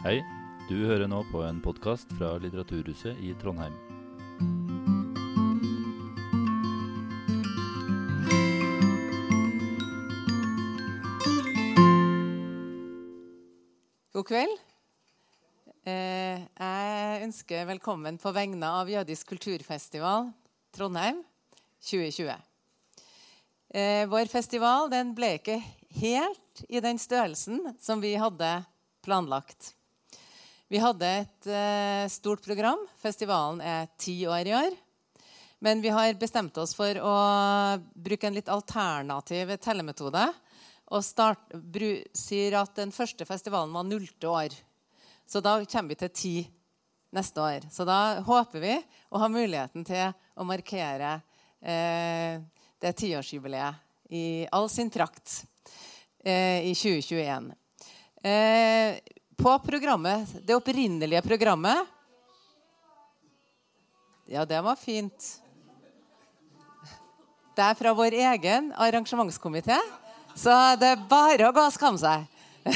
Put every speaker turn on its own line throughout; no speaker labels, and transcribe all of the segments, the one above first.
Hei, du hører nå på en podkast fra Litteraturhuset i Trondheim.
God kveld. Eh, jeg ønsker velkommen på vegne av Jødisk kulturfestival Trondheim 2020. Eh, vår festival ble ikke helt i den størrelsen som vi hadde planlagt. Vi hadde et uh, stort program. Festivalen er ti år i år. Men vi har bestemt oss for å bruke en litt alternativ tellemetode. Og start, bru, sier at den første festivalen var nullte år. Så da kommer vi til ti neste år. Så da håper vi å ha muligheten til å markere eh, det tiårsjubileet i all sin trakt eh, i 2021. Eh, på programmet, det opprinnelige programmet Ja, det var fint. Det er fra vår egen arrangementskomité. Så det er bare å gå og skamme seg.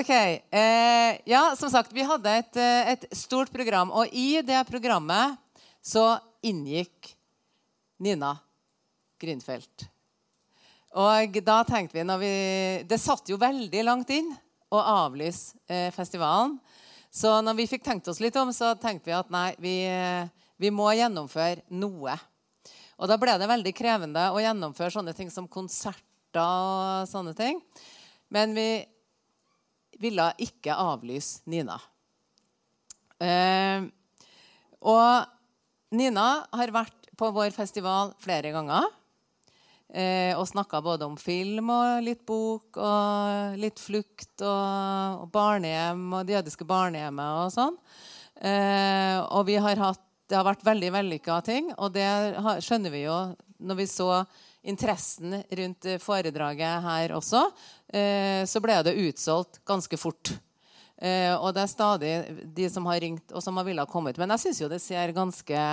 ok. Eh, ja, som sagt, vi hadde et, eh, et, stort program. Og i det programmet så inngikk Nina Grünfeldt. Og da tenkte vi, vi Det satt jo veldig langt inn å avlyse eh, festivalen. Så når vi fikk tenkt oss litt om, så tenkte vi at nei, vi, vi må gjennomføre noe. Og da ble det veldig krevende å gjennomføre sånne ting som konserter og sånne ting. Men vi ville ikke avlyse Nina. Eh, og Nina har vært på vår festival flere ganger. Eh, og snakka både om film og litt bok og litt flukt og, og barnehjem og det jødiske barnehjemmet og sånn. Eh, og har hatt det har vært veldig vellykka ting. Og det skjønner vi jo når vi så interessen rundt foredraget her også. Eh, så ble det utsolgt ganske fort. Eh, og det er stadig de som har ringt og som har villet komme ut. Men jeg syns jo det ser ganske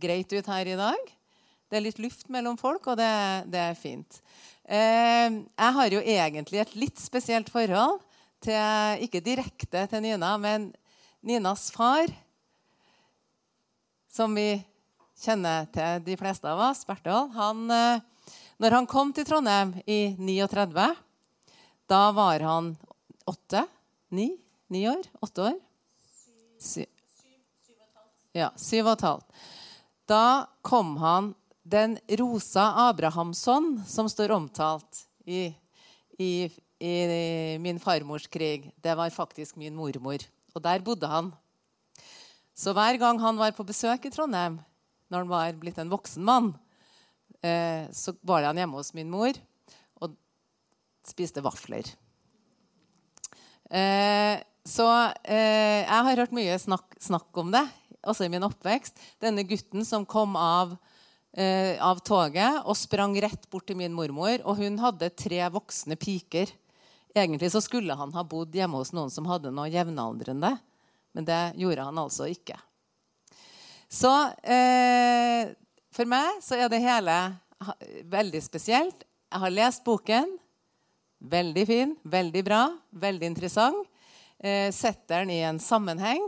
greit ut her i dag. Det er litt luft mellom folk, og det, det er fint. Eh, jeg har jo egentlig et litt spesielt forhold til Ikke direkte til Nina, men Ninas far som vi kjenner til, de fleste av oss, Berthold, han, eh, når han kom til Trondheim i 39, da var han åtte? Ni? Ni år? Åtte år? Syv og et halvt. ja, syv og et halvt. Da kom han den Rosa Abrahamsson som står omtalt i, i, i, min farmors krig. Det var faktisk min mormor. Og der bodde han. Så hver gang han var på besøk i Trondheim, når han var blitt en voksen mann, eh, så var han hjemme hos min mor og spiste vafler. Eh, så eh, jeg har hørt mye snakk, snakk, om det, også i min oppvekst. Denne gutten som kom av, eh, av toget og sprang rett bort til min mormor. Og hun hadde tre voksne piker. Egentlig så skulle han ha bodd hjemme hos noen som hadde noe jevnaldrende. Men det gjorde han altså ikke. Så eh, for meg så er det hele veldig spesielt. Jeg har lest boken. Veldig fin, veldig bra, veldig interessant. Eh, setter den i en sammenheng.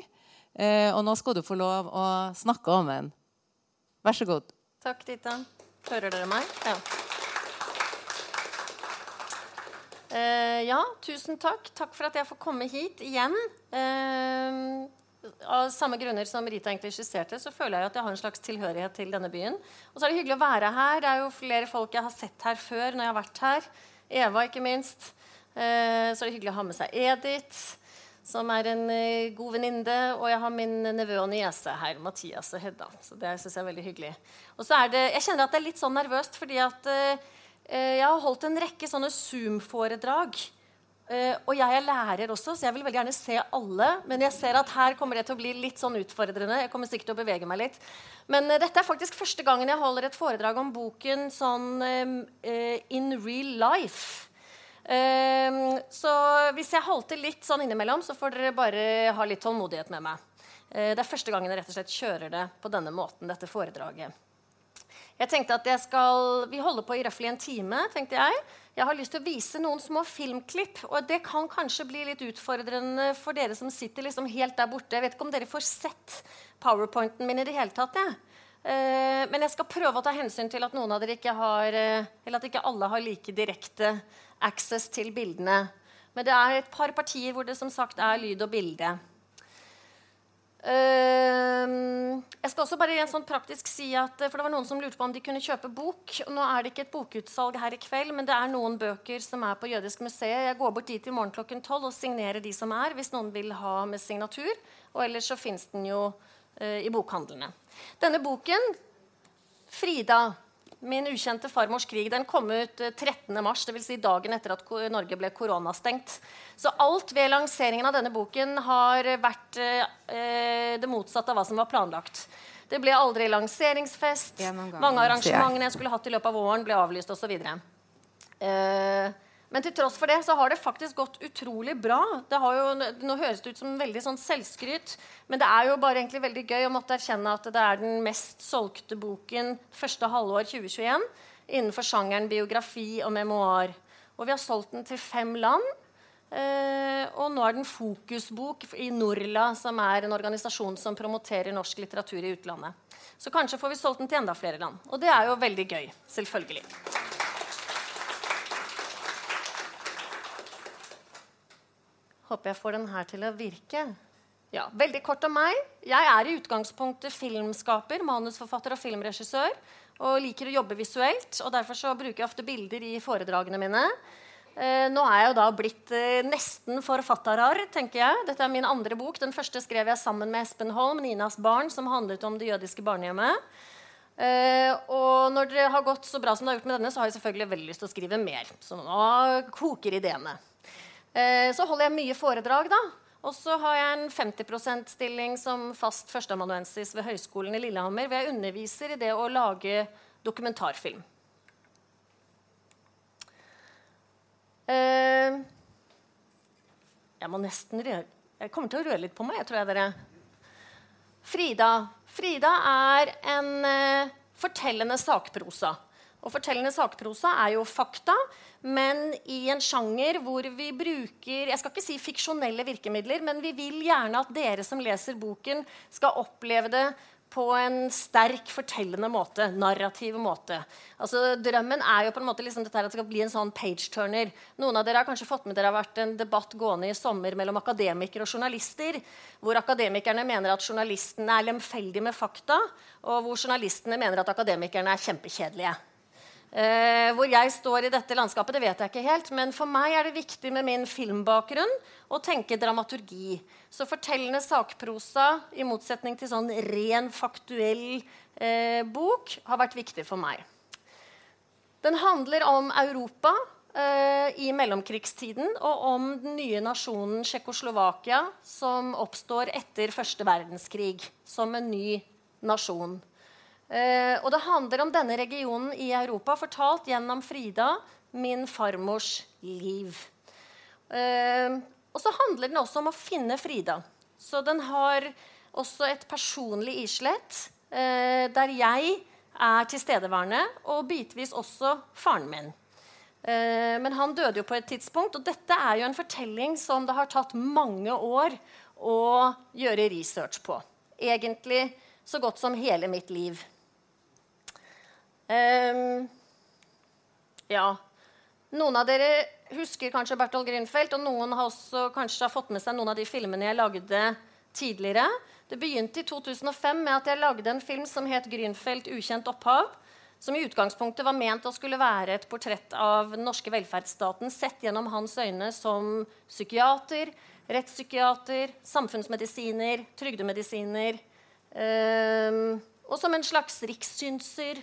Eh, og nå skal du få lov å snakke om den. Vær så god.
Takk, Dita. Hører dere meg? Ja. Eh, ja, tusen takk. Takk for at jeg får komme hit igjen. Eh, av samme grunner som Rita egentlig skisserte, så føler jeg at jeg har en slags tilhørighet til denne byen. Og så er det hyggelig å være her. Det er jo flere folk jeg har sett her før når jeg har vært her. Eva, ikke minst. Eh, så er det hyggelig å ha med seg Edith, som er en god venninne. Og jeg har min nevø og niese her, Mathias og Hedda. Så det syns jeg er veldig hyggelig. Og så er det, Jeg kjenner at det er litt sånn nervøst, fordi at Eh, jeg har holdt en rekke sånne Zoom-foredrag. Uh, og jeg er lærer også, så jeg vil veldig gjerne se alle. Men jeg ser at her kommer det til å bli litt sånn utfordrende. Jeg kommer sikkert til å bevege meg litt. Men uh, dette er faktisk første gangen jeg holder et foredrag om boken sånn uh, in real life. Så hvis jeg halter litt sånn innimellom, så får dere bare ha litt tålmodighet med meg. det er første gangen jeg rett og slett kjører det på denne måten, dette foredraget. Jeg tenkte at jeg skal, Vi holder på i røftlig en time. tenkte Jeg Jeg har lyst til å vise noen små filmklipp. Og det kan kanskje bli litt utfordrende for dere som sitter liksom helt der borte. Jeg vet ikke om dere får sett powerpointen min i det hele tatt. Ja. Eh, men jeg skal prøve å ta hensyn til at noen av dere ikke har eh, Eller at ikke alle har like direkte access til bildene. Men det er et par partier hvor det som sagt er lyd og bilde. Uh, jeg skal også bare en sånn praktisk si at, for Det var noen som lurte på om de kunne kjøpe bok. Nå er det ikke et bokutsalg her i kveld, men det er noen bøker som er på Jødisk museet. Jeg går bort dit i morgen klokken 12 og signerer de som er, hvis noen vil ha med signatur. Og ellers så fins den jo uh, i bokhandlene. Denne boken, 'Frida', Min ukjente farmors krig den kom ut 13.3, eh, dvs. Si dagen etter at Norge ble koronastengt. Så alt ved lanseringen av denne boken har vært eh, det motsatte av hva som var planlagt. Det ble aldri lanseringsfest. Mange av arrangementene jeg skulle hatt i løpet av våren, ble avlyst osv. Eh, men til tross for det så har det faktisk gått utrolig bra. Det har jo, nå høres det ut som veldig sånn selvskryt, men det er jo bare egentlig veldig gøy å måtte erkjenne at det er den mest solgte boken første halvår 2021 innenfor sjangeren biografi og memoar. Og vi har solgt den til fem land. Eh, og nå er den fokusbok i Norla, som er en organisasjon som promoterer norsk litteratur i utlandet. Så kanskje får vi solgt den til enda flere land. Og det er jo veldig gøy. Selvfølgelig. Håper jeg får den her til å virke. Ja, veldig kort om meg. Jeg er i utgangspunktet filmskaper, manusforfatter og filmregissør. Og liker å jobbe visuelt. og Derfor så bruker jeg ofte bilder i foredragene mine. Eh, nå er jeg jo da blitt eh, nesten forfatterar, tenker jeg. Dette er min andre bok. Den første skrev jeg sammen med Espen Holm, 'Ninas barn', som handlet om det jødiske barnehjemmet. Uh, og når det har gått så bra som det har gjort med denne, så har jeg selvfølgelig veldig lyst til å skrive mer. Så nå koker ideene. Eh, så holder jeg mye foredrag, da. Og så har jeg en 50 %-stilling som fast førsteamanuensis ved Høgskolen i Lillehammer. Hvor jeg underviser i det å lage dokumentarfilm. Eh, jeg må nesten røre Jeg kommer til å røre litt på meg, tror jeg dere. Frida. Frida er en uh, fortellende sakprosa. Og fortellende sakprosa er jo fakta men i en sjanger hvor vi bruker jeg skal ikke si fiksjonelle virkemidler, men vi vil gjerne at dere som leser boken, skal oppleve det på en sterk, fortellende måte. Narrativ måte. Altså, drømmen er jo på en måte liksom dette at det skal bli en sånn page-turner. Noen av dere har kanskje fått med dere har vært en debatt gående i sommer mellom akademikere og journalister, hvor akademikerne mener at journalistene er lemfeldige med fakta, og hvor journalistene mener at akademikerne er kjempekjedelige. Eh, hvor jeg står i dette landskapet, det vet jeg ikke helt. Men for meg er det viktig med min filmbakgrunn å tenke dramaturgi. Så fortellende sakprosa, i motsetning til sånn ren faktuell eh, bok, har vært viktig for meg. Den handler om Europa eh, i mellomkrigstiden og om den nye nasjonen Tsjekkoslovakia som oppstår etter første verdenskrig som en ny nasjon. Eh, og det handler om denne regionen i Europa, fortalt gjennom Frida, min farmors liv. Eh, og så handler den også om å finne Frida. Så den har også et personlig islett, eh, der jeg er tilstedeværende, og bitvis også faren min. Men han døde jo på et tidspunkt, og dette er jo en fortelling som det har tatt mange år å gjøre research på. Egentlig så godt som hele mitt liv. Um, ja. Noen av dere husker kanskje Bertolt Grünfeldt, og noen har også kanskje fått med seg noen av de filmene jeg lagde tidligere. Det begynte i 2005 med at jeg lagde en film som het 'Grünfeldt ukjent opphav'. Som i utgangspunktet var ment å skulle være et portrett av den norske velferdsstaten sett gjennom hans øyne som psykiater, rettspsykiater, samfunnsmedisiner, trygdemedisiner. Um, og som en slags rikssynser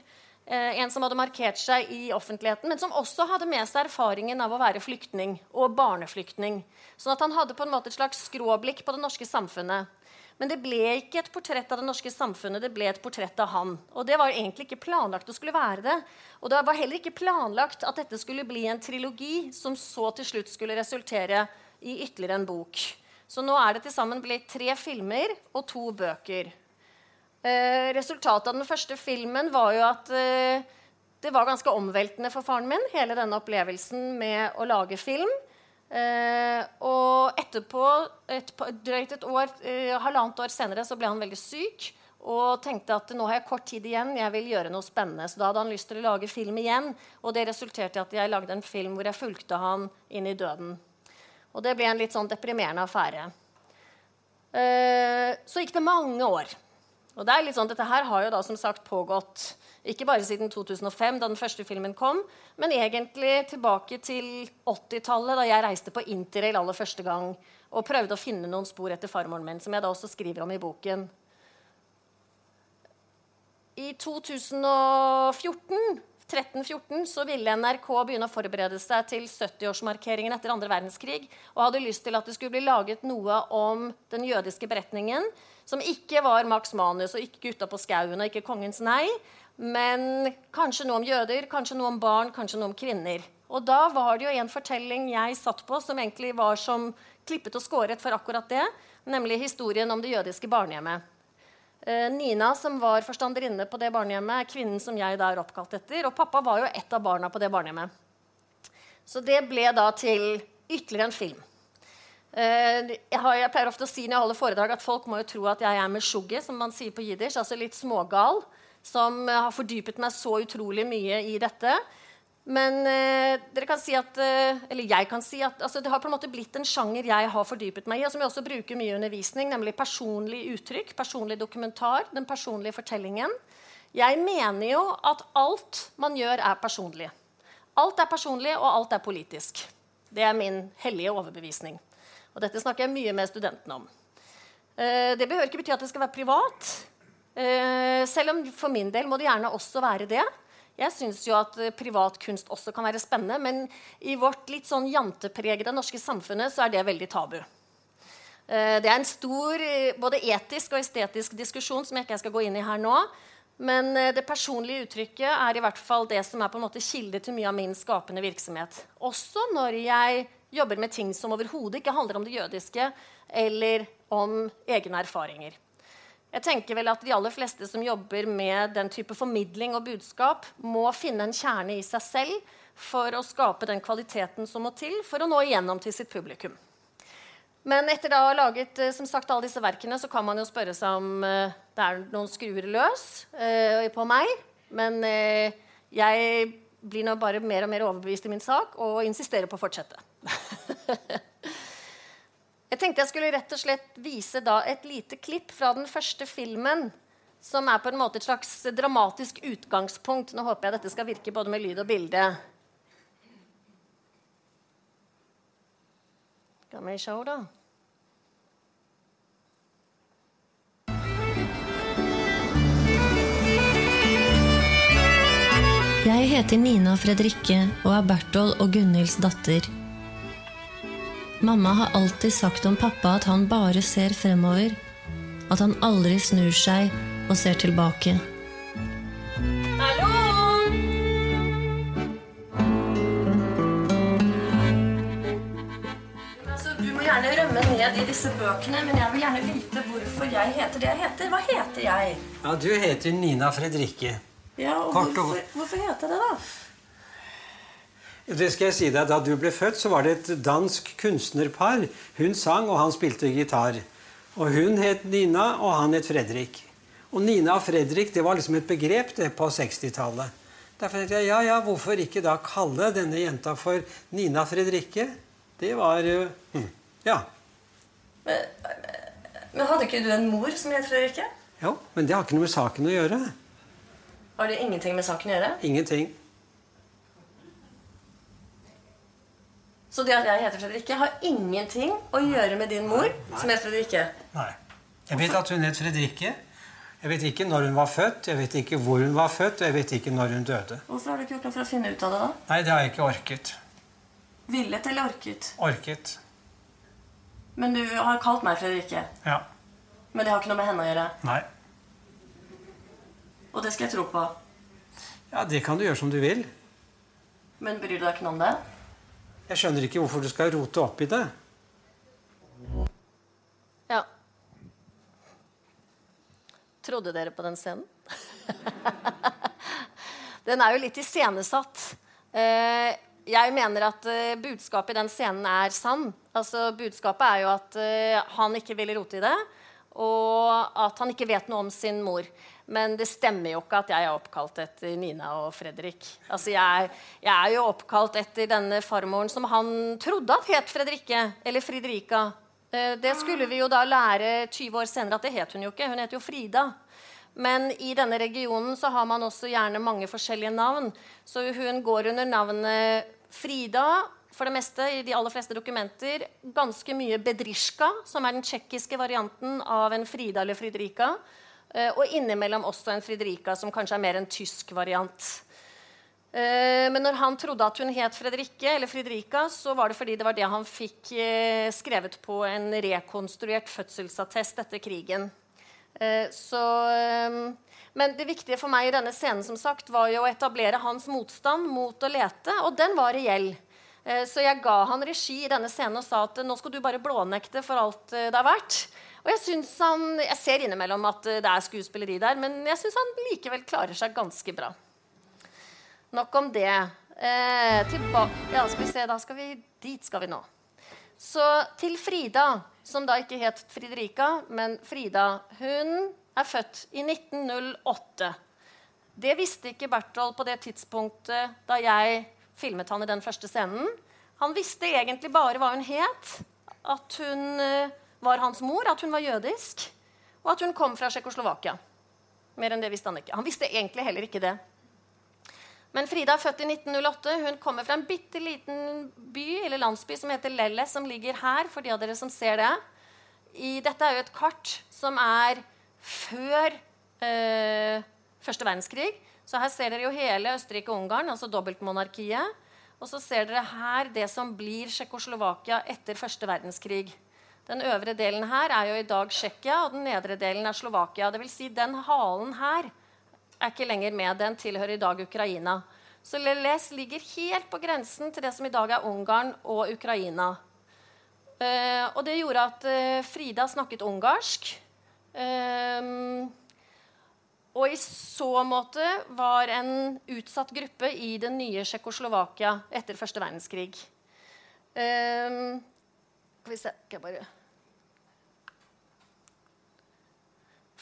en som hadde markert seg i offentligheten, men som også hadde med seg erfaringen av å være flyktning og barneflyktning. Sånn at han hadde på en måte et slags skråblikk på det norske samfunnet. Men det ble ikke et portrett av det norske samfunnet, det ble et portrett av han. Og det var egentlig ikke planlagt å skulle være det. Og det var heller ikke planlagt at dette skulle bli en trilogi som så til slutt skulle resultere i ytterligere en bok. Så nå er det til sammen blitt tre filmer og to bøker. Eh, resultatet av den første filmen var jo at eh, det var ganske omveltende for faren min, hele denne opplevelsen med å lage film. Eh, og etterpå, et, drøyt et år, eh, halvannet år senere, så ble han veldig syk. Og tenkte at nå har jeg kort tid igjen, jeg vil gjøre noe spennende. Så da hadde han lyst til å lage film igjen. Og det resulterte i at jeg lagde en film hvor jeg fulgte han inn i døden. Og det ble en litt sånn deprimerende affære. Eh, så gikk det mange år. Og det er litt sånn, Dette her har jo da som sagt pågått ikke bare siden 2005, da den første filmen kom, men egentlig tilbake til 80-tallet, da jeg reiste på interrail aller første gang og prøvde å finne noen spor etter farmoren min, som jeg da også skriver om i boken. I 2014 1314 så ville NRK begynne å forberede seg til 70-årsmarkeringen etter andre verdenskrig og hadde lyst til at det skulle bli laget noe om den jødiske beretningen som ikke var Max Manus og ikke Gutta på skauen og ikke Kongens nei, men kanskje noe om jøder, kanskje noe om barn, kanskje noe om kvinner. Og da var det jo en fortelling jeg satt på, som egentlig var som klippet og skåret for akkurat det, nemlig historien om det jødiske barnehjemmet. Eh, Nina, som var forstanderinne på det barnehjemmet, er kvinnen som jeg da er oppkalt etter. Og pappa var jo et av barna på det barnehjemmet. Så det ble da til ytterligere en film. Eh, jeg, har, jeg, pleier ofte å si når jeg holder foredrag at folk må jo tro at jeg er meshuggah, som man sier på jiddisch, altså litt smågal som eh, har fordypet meg så utrolig mye i dette. Men eh, dere kan si at, eh, eller jeg kan si at altså, det har på en måte blitt en sjanger jeg har fordypet meg i, og som jeg også bruker mye i undervisning, nemlig personlig uttrykk, personlig dokumentar, den personlige fortellingen. Jeg mener jo at alt man gjør, er personlig. Alt er personlig, og alt er politisk. Det er min hellige overbevisning. Og dette snakker jeg mye med studentene om. Eh, det behøver ikke bety at det skal være privat. Eh, selv om for min del må det gjerne også være det. Jeg syns jo at eh, privat kunst også kan være spennende, men i vårt litt sånn jantepregede norske samfunnet så er det veldig tabu. Det er en stor både etisk og estetisk diskusjon som jeg ikke skal gå inn i her nå. Men det personlige uttrykket er i hvert fall det som er på en måte kilde til mye av min skapende virksomhet. Også når jeg jobber med ting som overhodet ikke handler om det jødiske eller om egne erfaringer. Jeg tenker vel at De aller fleste som jobber med den type formidling og budskap, må finne en kjerne i seg selv for å skape den kvaliteten som må til for å nå igjennom til sitt publikum. Men etter å ha laget eh, som sagt, alle disse verkene, så kan man jo spørre seg om uh, det er noen skruer løs uh, på meg. Men jeg blir nå bare mer og mer overbevist i min sak og insisterer på å fortsette. Jeg tenkte jeg skulle rett og slett vise da et lite klipp fra den første filmen. Som er på en måte et slags dramatisk utgangspunkt. Nå håper jeg dette skal virke både med lyd og bilde. Skal vi se, da.
Jeg heter Nina Fredrikke og er Berthold og Gunhilds datter. Mamma har alltid sagt om pappa at han bare ser fremover. At han aldri snur seg og ser tilbake.
Hallo! Altså, du må gjerne rømme ned i disse bøkene, men jeg vil gjerne vite hvorfor jeg heter det jeg heter. Hva heter jeg?
Ja, Du heter Nina Fredrikke.
Ja, og
og
hvorfor, hvorfor heter jeg det, da?
Det skal jeg si deg, Da du ble født, så var det et dansk kunstnerpar. Hun sang, og han spilte gitar. Og Hun het Nina, og han het Fredrik. Og Nina og Fredrik det var liksom et begrep det på 60-tallet. Derfor tenkte jeg ja, ja, hvorfor ikke da kalle denne jenta for Nina Fredrikke? Det var uh, Ja.
Men, men, hadde ikke du en mor som het Fredrikke?
Jo, men det har ikke noe med saken å gjøre.
Har det ingenting med saken å gjøre?
Ingenting.
Så det at jeg heter Fredrikke, har ingenting å gjøre med din mor, Nei. som heter Fredrikke?
Nei. Jeg vet at hun het Fredrikke. Jeg vet ikke når hun var født, jeg vet ikke hvor hun var født, og jeg vet ikke når hun døde.
Hvorfor har du ikke gjort noe for å finne ut av det, da?
Nei, det har jeg ikke orket.
Villet eller orket?
Orket.
Men du har kalt meg Fredrikke?
Ja.
Men det har ikke noe med henne å gjøre?
Nei.
Og det skal jeg tro på?
Ja, det kan du gjøre som du vil.
Men bryr du deg ikke noe om det?
Jeg skjønner ikke hvorfor du skal rote opp i det.
Ja. Trodde dere på den scenen? den er jo litt iscenesatt. Eh, jeg mener at uh, budskapet i den scenen er sann. Altså, budskapet er jo at uh, han ikke vil rote i det, og at han ikke vet noe om sin mor. Men det stemmer jo ikke at jeg er oppkalt etter Nina og Fredrik. Altså, jeg, jeg er jo oppkalt etter denne farmoren som han trodde at het Fredrikke, eller Fridrika. Uh, det skulle vi jo da lære 20 år senere at det het hun jo ikke. Hun het jo Frida. Men i denne regionen så har man også gjerne mange forskjellige navn. Så hun går under navnet Frida for det meste i de aller fleste dokumenter ganske mye Bedrisjka, som er den tsjekkiske varianten av en Frida eller Fridrika. Eh, og innimellom også en Fredrika som kanskje er mer en tysk variant. Eh, men når han trodde at hun het Fredrikke, eller Fredrika, så var det fordi det var det han fikk eh, skrevet på en rekonstruert fødselsattest etter krigen. Så men det viktige for meg i denne scenen som sagt, var jo å etablere hans motstand mot å lete, og den var reell. Så jeg ga han regi i denne scenen og sa at nå skal du bare blånekte for alt det er verdt. Og jeg synes han, jeg ser innimellom at eh, det er skuespilleri der, men jeg syns han likevel klarer seg ganske bra. Nok om det. Eh, ja, skal vi se, da skal vi Dit skal vi nå. Så til Frida, som da ikke het Fridrika, men Frida. Hun er født i 1908. Det visste ikke Berthold på det tidspunktet da jeg filmet han i den første scenen. Han visste egentlig bare hva hun het, at hun eh, var hans mor, at hun var jødisk, og at hun kom fra Tsjekkoslovakia. Mer enn det visste han ikke. Han visste egentlig heller ikke det. Men Frida er født i 1908. Hun kommer fra en bitte liten by eller landsby som heter Lelle, som ligger her, for de av dere som ser det. I, dette er jo et kart som er før eh, første verdenskrig. Så her ser dere jo hele Østerrike-Ungarn, altså dobbeltmonarkiet. Og så ser dere her det som blir Tsjekkoslovakia etter første verdenskrig. Den øvre delen her er jo i dag Tsjekkia, og den nedre delen er Slovakia. Det vil si, den halen her er ikke lenger med. Den tilhører i dag Ukraina. Så Leles ligger helt på grensen til det som i dag er Ungarn og Ukraina. Eh, og det gjorde at eh, Frida snakket ungarsk. Eh, og i så måte var en utsatt gruppe i det nye Tsjekkoslovakia etter første verdenskrig. Um, skal vi se Skal jeg bare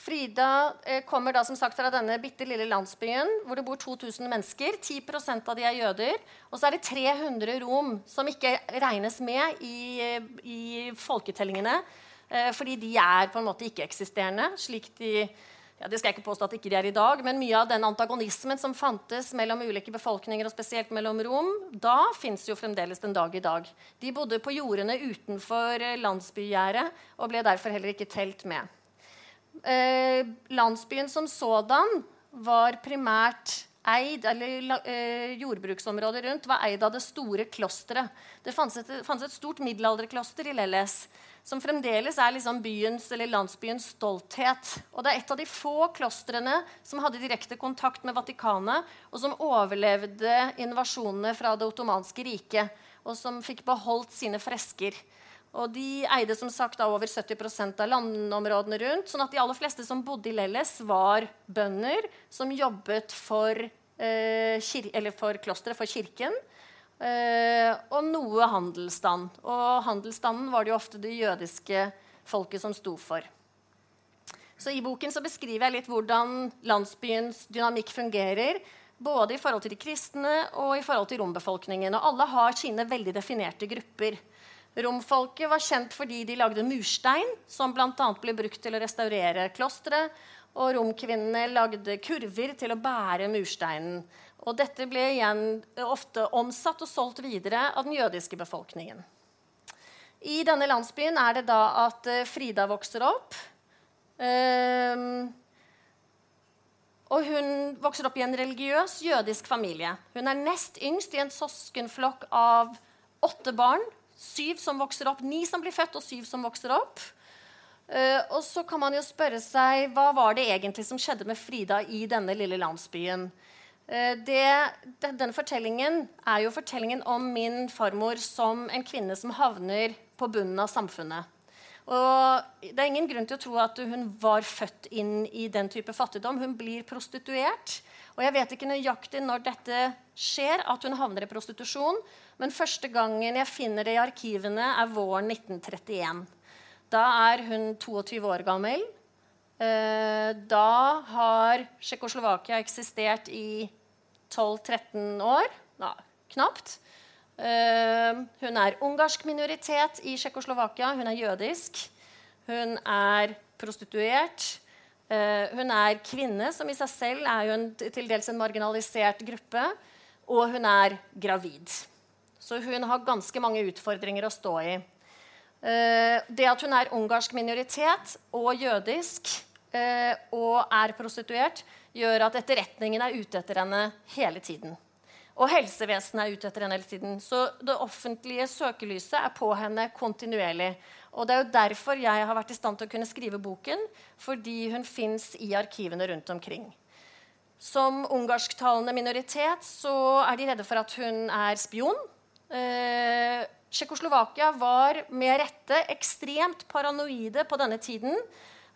Frida eh, kommer da som sagt fra denne bitte lille landsbyen hvor det bor 2000 mennesker. 10% av de er jøder. Og så er det 300 rom som ikke regnes med i, i folketellingene. Eh, fordi de er på en måte ikke-eksisterende. slik de ja, det skal jeg ikke påstå at ikke de er i dag, men Mye av den antagonismen som fantes mellom ulike befolkninger, og spesielt mellom rom, da fins jo fremdeles den dag i dag. De bodde på jordene utenfor eh, landsbygjerdet og ble derfor heller ikke telt med. Eh, landsbyen som sådan var primært eid, eller eh, Jordbruksområdet rundt var eid av det store klosteret. Det fantes et, fanns et stort middelalderkloster i Lelles som fremdeles er liksom byens eller landsbyens stolthet. Og det er et av de få klostrene som hadde direkte kontakt med Vatikanet, og som overlevde invasjonene fra det ottomanske riket, og som fikk beholdt sine fresker. Og De eide som sagt over 70% av landområdene rundt. sånn at de aller fleste som bodde i Lelles, var bønder som jobbet for, eh, for klosteret, for kirken. Eh, og noe handelsstand. Og handelsstanden var det jo ofte det jødiske folket som sto for. Så I boken så beskriver jeg litt hvordan landsbyens dynamikk fungerer. Både i forhold til de kristne og i forhold til rombefolkningen. Og alle har sine veldig definerte grupper. Romfolket var kjent fordi de lagde murstein, som bl.a. ble brukt til å restaurere klosteret. Og romkvinnene lagde kurver til å bære mursteinen. Og dette ble igjen ofte omsatt og solgt videre av den jødiske befolkningen. I denne landsbyen er det da at eh, Frida vokser opp. Um, og hun vokser opp i en religiøs jødisk familie. Hun er nest yngst i en søskenflokk av åtte barn. Syv som vokser opp, Ni som blir født, og syv som vokser opp. Uh, og så kan man jo spørre seg hva var det egentlig som skjedde med Frida i denne lille landsbyen. Eh, det, denne fortellingen er jo fortellingen om min farmor som en kvinne som havner på bunnen av samfunnet. Og det er ingen grunn til å tro at hun var født inn i den type fattigdom. Hun blir prostituert. Og jeg vet ikke nøyaktig når dette skjer, at hun havner i prostitusjon. Men første gangen jeg finner det i arkivene, er våren 1931. Da er hun 22 år gammel. Eh, da har Tsjekkoslovakia eksistert i 12-13 år. Ja, knapt. Uh, hun er ungarsk minoritet i Tsjekkoslovakia. Hun er jødisk. Hun er prostituert. Uh, hun er kvinne, som i seg selv er jo en, til dels en marginalisert gruppe. Og hun er gravid. Så hun har ganske mange utfordringer å stå i. Uh, det at hun er ungarsk minoritet og jødisk og er prostituert, gjør at etterretningen er ute etter henne hele tiden. Og helsevesenet er ute etter henne hele tiden. Så det offentlige søkelyset er på henne kontinuerlig. Og det er jo derfor jeg har vært i stand til å kunne skrive boken. Fordi hun fins i arkivene rundt omkring. Som ungarsktalende minoritet så er de redde for at hun er spion. Eh, var med rette ekstremt paranoide på denne tiden.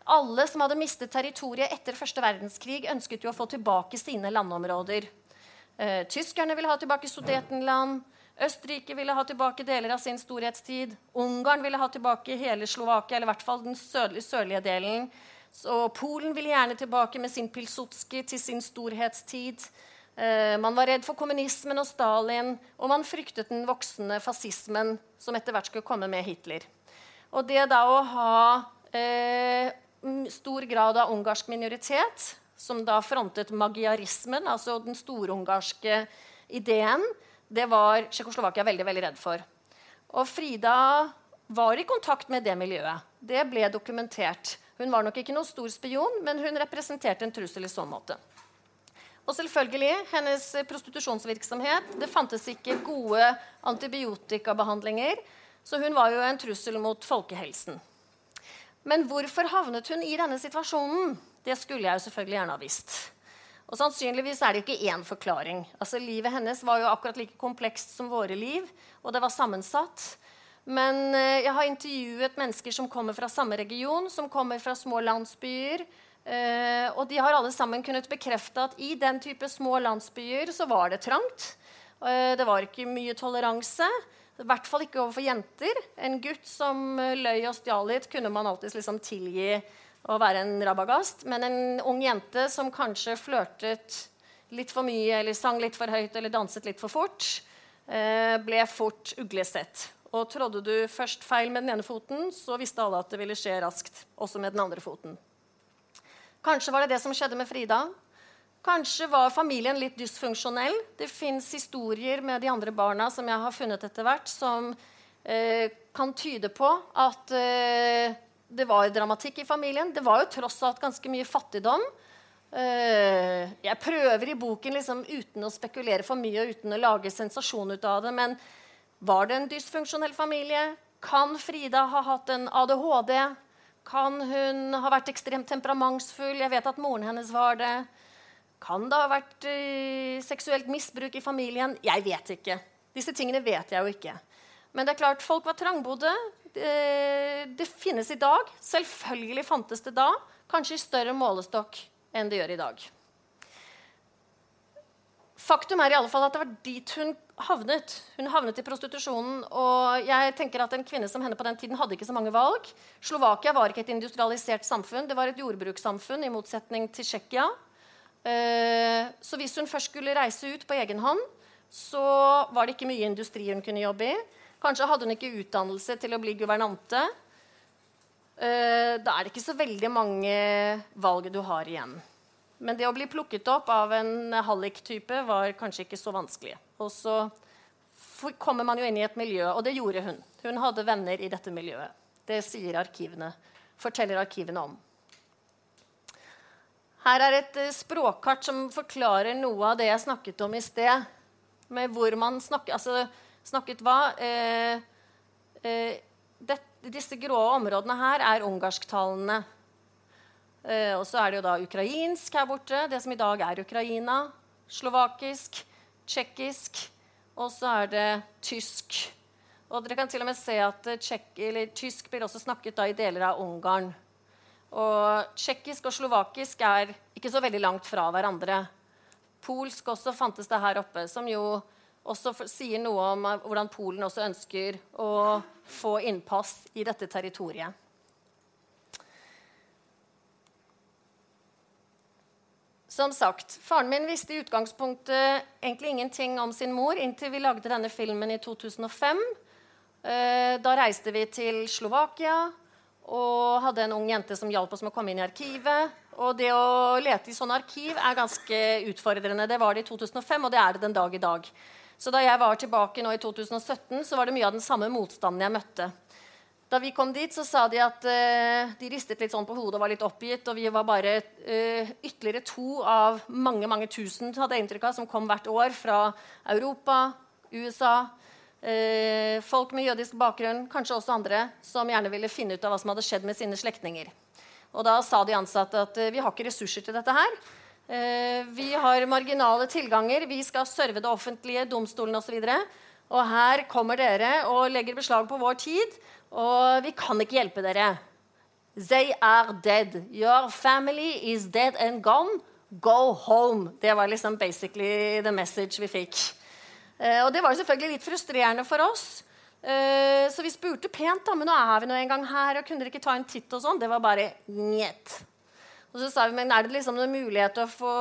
Alle som hadde mistet territoriet etter første verdenskrig, ønsket jo å få tilbake sine landområder. Eh, tyskerne ville ha tilbake Sudetenland. Østerrike ville ha tilbake deler av sin storhetstid. Ungarn ville ha tilbake hele Slovakia, eller i hvert fall den sørlige, sørlige delen. Så Polen ville gjerne tilbake med sin Pilsotski til sin storhetstid. Eh, man var redd for kommunismen og Stalin, og man fryktet den voksende fascismen som etter hvert skulle komme med Hitler. Og det da å ha eh, stor grad av ungarsk minoritet som da frontet magiarismen, altså den storungarske ideen, det var Tsjekkoslovakia veldig, veldig redd for. Og Frida var i kontakt med det miljøet. Det ble dokumentert. Hun var nok ikke noen stor spion, men hun representerte en trussel i så måte. Og selvfølgelig hennes prostitusjonsvirksomhet. Det fantes ikke gode antibiotikabehandlinger, så hun var jo en trussel mot folkehelsen. Men hvorfor havnet hun i denne situasjonen? Det skulle jeg jo selvfølgelig gjerne ha visst. Og sannsynligvis er det ikke én forklaring. Altså, Livet hennes var jo akkurat like komplekst som våre liv, og det var sammensatt. Men eh, jeg har intervjuet mennesker som kommer fra samme region, som kommer fra små landsbyer. Eh, og de har alle sammen kunnet bekrefte at i den type små landsbyer så var det trangt. Uh, det var ikke mye toleranse. I hvert fall ikke overfor jenter. En gutt som eh, løy og stjal litt, kunne man alltid liksom tilgi å være en rabagast. Men en ung jente som kanskje flørtet litt for mye, eller sang litt for høyt eller danset litt for fort, uh, ble fort uglesett. Og trådde du først feil med den ene foten, så visste alle at det ville skje raskt. Også med den andre foten. Kanskje var det det som skjedde med Frida. Kanskje var familien litt dysfunksjonell. Det fins historier med de andre barna som jeg har funnet etter hvert, som eh, kan tyde på at eh, det var dramatikk i familien. Det var jo tross alt ganske mye fattigdom. Eh, jeg prøver i boken liksom, uten å spekulere for mye og uten å lage sensasjon ut av det, men var det en dysfunksjonell familie? Kan Frida ha hatt en ADHD? Kan hun ha vært ekstremt temperamentsfull? Jeg vet at moren hennes var det. Kan det ha vært uh, seksuelt misbruk i familien? Jeg vet ikke. Disse tingene vet jeg jo ikke. Men det er klart, folk var trangbodde. Det, det finnes i dag. Selvfølgelig fantes det da. Kanskje i større målestokk enn det gjør i dag. Faktum er i alle fall at det var dit hun havnet. Hun havnet i prostitusjonen. Og jeg tenker at En kvinne som henne på den tiden hadde ikke så mange valg. Slovakia var ikke et industrialisert samfunn. Det var et jordbrukssamfunn, i motsetning til Tsjekkia. Eh, så hvis hun først skulle reise ut på egen hånd, så var det ikke mye industri hun kunne jobbe i. Kanskje hadde hun ikke utdannelse til å bli guvernante. Eh, da er det ikke så veldig mange valg du har igjen. Men det å bli plukket opp av en hallik-type var kanskje ikke så vanskelig. Og så kommer man jo inn i et miljø, og det gjorde hun. Hun hadde venner i dette miljøet. Det sier arkivene, forteller arkivene om. Her er et eh, språkkart som forklarer noe av det jeg snakket om i sted. Med hvor man snakker, altså, snakket hva. Eh, eh, det, disse grå områdene her er ungarsktalende. Eh, og så er det jo da ukrainsk her borte, det som i dag er Ukraina. Slovakisk, tsjekkisk. Og så er det tysk. Og dere kan til og med se at tjekk, tysk blir også snakket da i deler av Ungarn. Og tsjekkisk og slovakisk er ikke så veldig langt fra hverandre. Polsk også fantes det her oppe, som jo også sier noe om eh, hvordan Polen også ønsker å få innpass i dette territoriet. Som sagt, Faren min visste i utgangspunktet egentlig ingenting om sin mor inntil vi lagde denne filmen i 2005. Eh, Da reiste vi til Slovakia og hadde en ung jente som hjalp oss med å komme inn i arkivet. Og det å lete i sånne arkiv er ganske utfordrende. Det var det i 2005, og det er det den dag i dag. Så da jeg var tilbake nå i 2017, så var det mye av den samme motstanden jeg møtte. Da vi kom dit, så sa de at uh, de ristet litt sånn på hodet og var litt oppgitt. Og vi var bare uh, ytterligere to av mange mange tusen hadde inntrykk av, som kom hvert år fra Europa, USA. uh, folk med jødisk bakgrunn, kanskje også andre, som gjerne ville finne ut av hva som hadde skjedd med sine slektninger. Og da sa de ansatte at vi har ikke ressurser til dette her. Vi har marginale tilganger. Vi skal serve det offentlige, domstolen osv. Og, her kommer dere og legger beslag på vår tid. Og vi kan ikke hjelpe dere. They are dead. Your family is dead and gone. Go home. Det var liksom basically the message vi fikk. Eh, og det var jo selvfølgelig litt frustrerende for oss. Eh, så vi spurte pent da, men nå er vi nå en gang her, og kunne dere ikke ta en titt og sånn? Det var bare njet. Og så sa vi, men Er det liksom noen mulighet til å få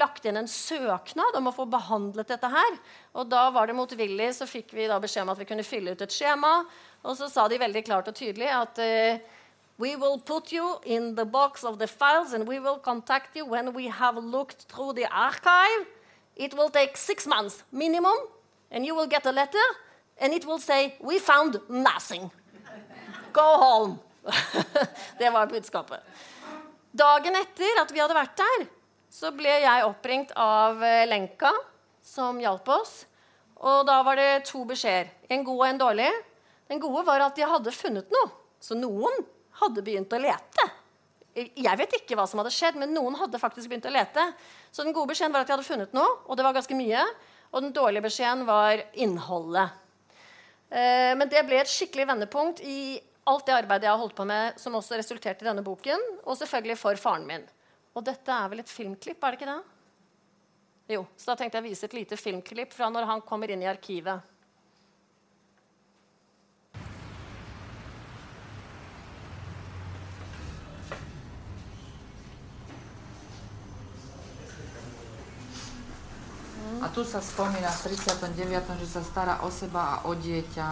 lagt inn en søknad om å få behandlet dette her? Og da var det motvillig, så fikk vi da beskjed om at vi kunne fylle ut et skjema. Og så sa de veldig klart og tydelig at uh, We will put you in the box of the files and we will contact you when we have looked through the archive. It will take six months minimum, and you will get a letter, and it will say We found nothing. Go home. det var budskapet. Dagen etter at vi hadde vært der, så ble jeg oppringt av eh, Lenka, som hjalp oss. Og da var det to beskjeder. En god og en dårlig. Den gode var at de hadde funnet noe. Så noen hadde begynt å lete. Jeg vet ikke hva som hadde skjedd, men noen hadde faktisk begynt å lete. Så den gode beskjeden var at de hadde funnet noe, og det var ganske mye. Og den dårlige beskjeden var innholdet. Eh, men det ble et skikkelig vendepunkt i alt det arbeidet jeg har holdt på med, som også resulterte i denne boken, og selvfølgelig for faren min. Og dette er vel et filmklipp, er det ikke det? Jo, så da tenkte jeg å vise et lite filmklipp fra når han kommer inn i arkivet.
A tu sa spomína v 39., že sa stará o seba a o dieťa.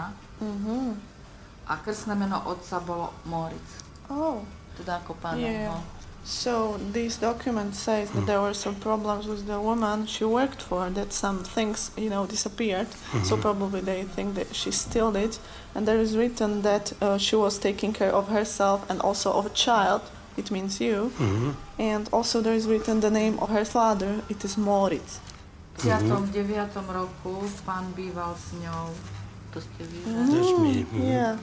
A krstné meno otca bolo Moritz.
Oh,
Teda ako pána.
Yeah.
No.
so this document says that there were some problems with the woman she worked for, that some things, you know, disappeared. So probably they think that she stole it. And there is written that uh, she was taking care of herself and also of a child. It means you. And also there is written the name of her father. It is Moritz.
V 39. roku pán býval s ňou. To ste
me. Mhm.
Yeah.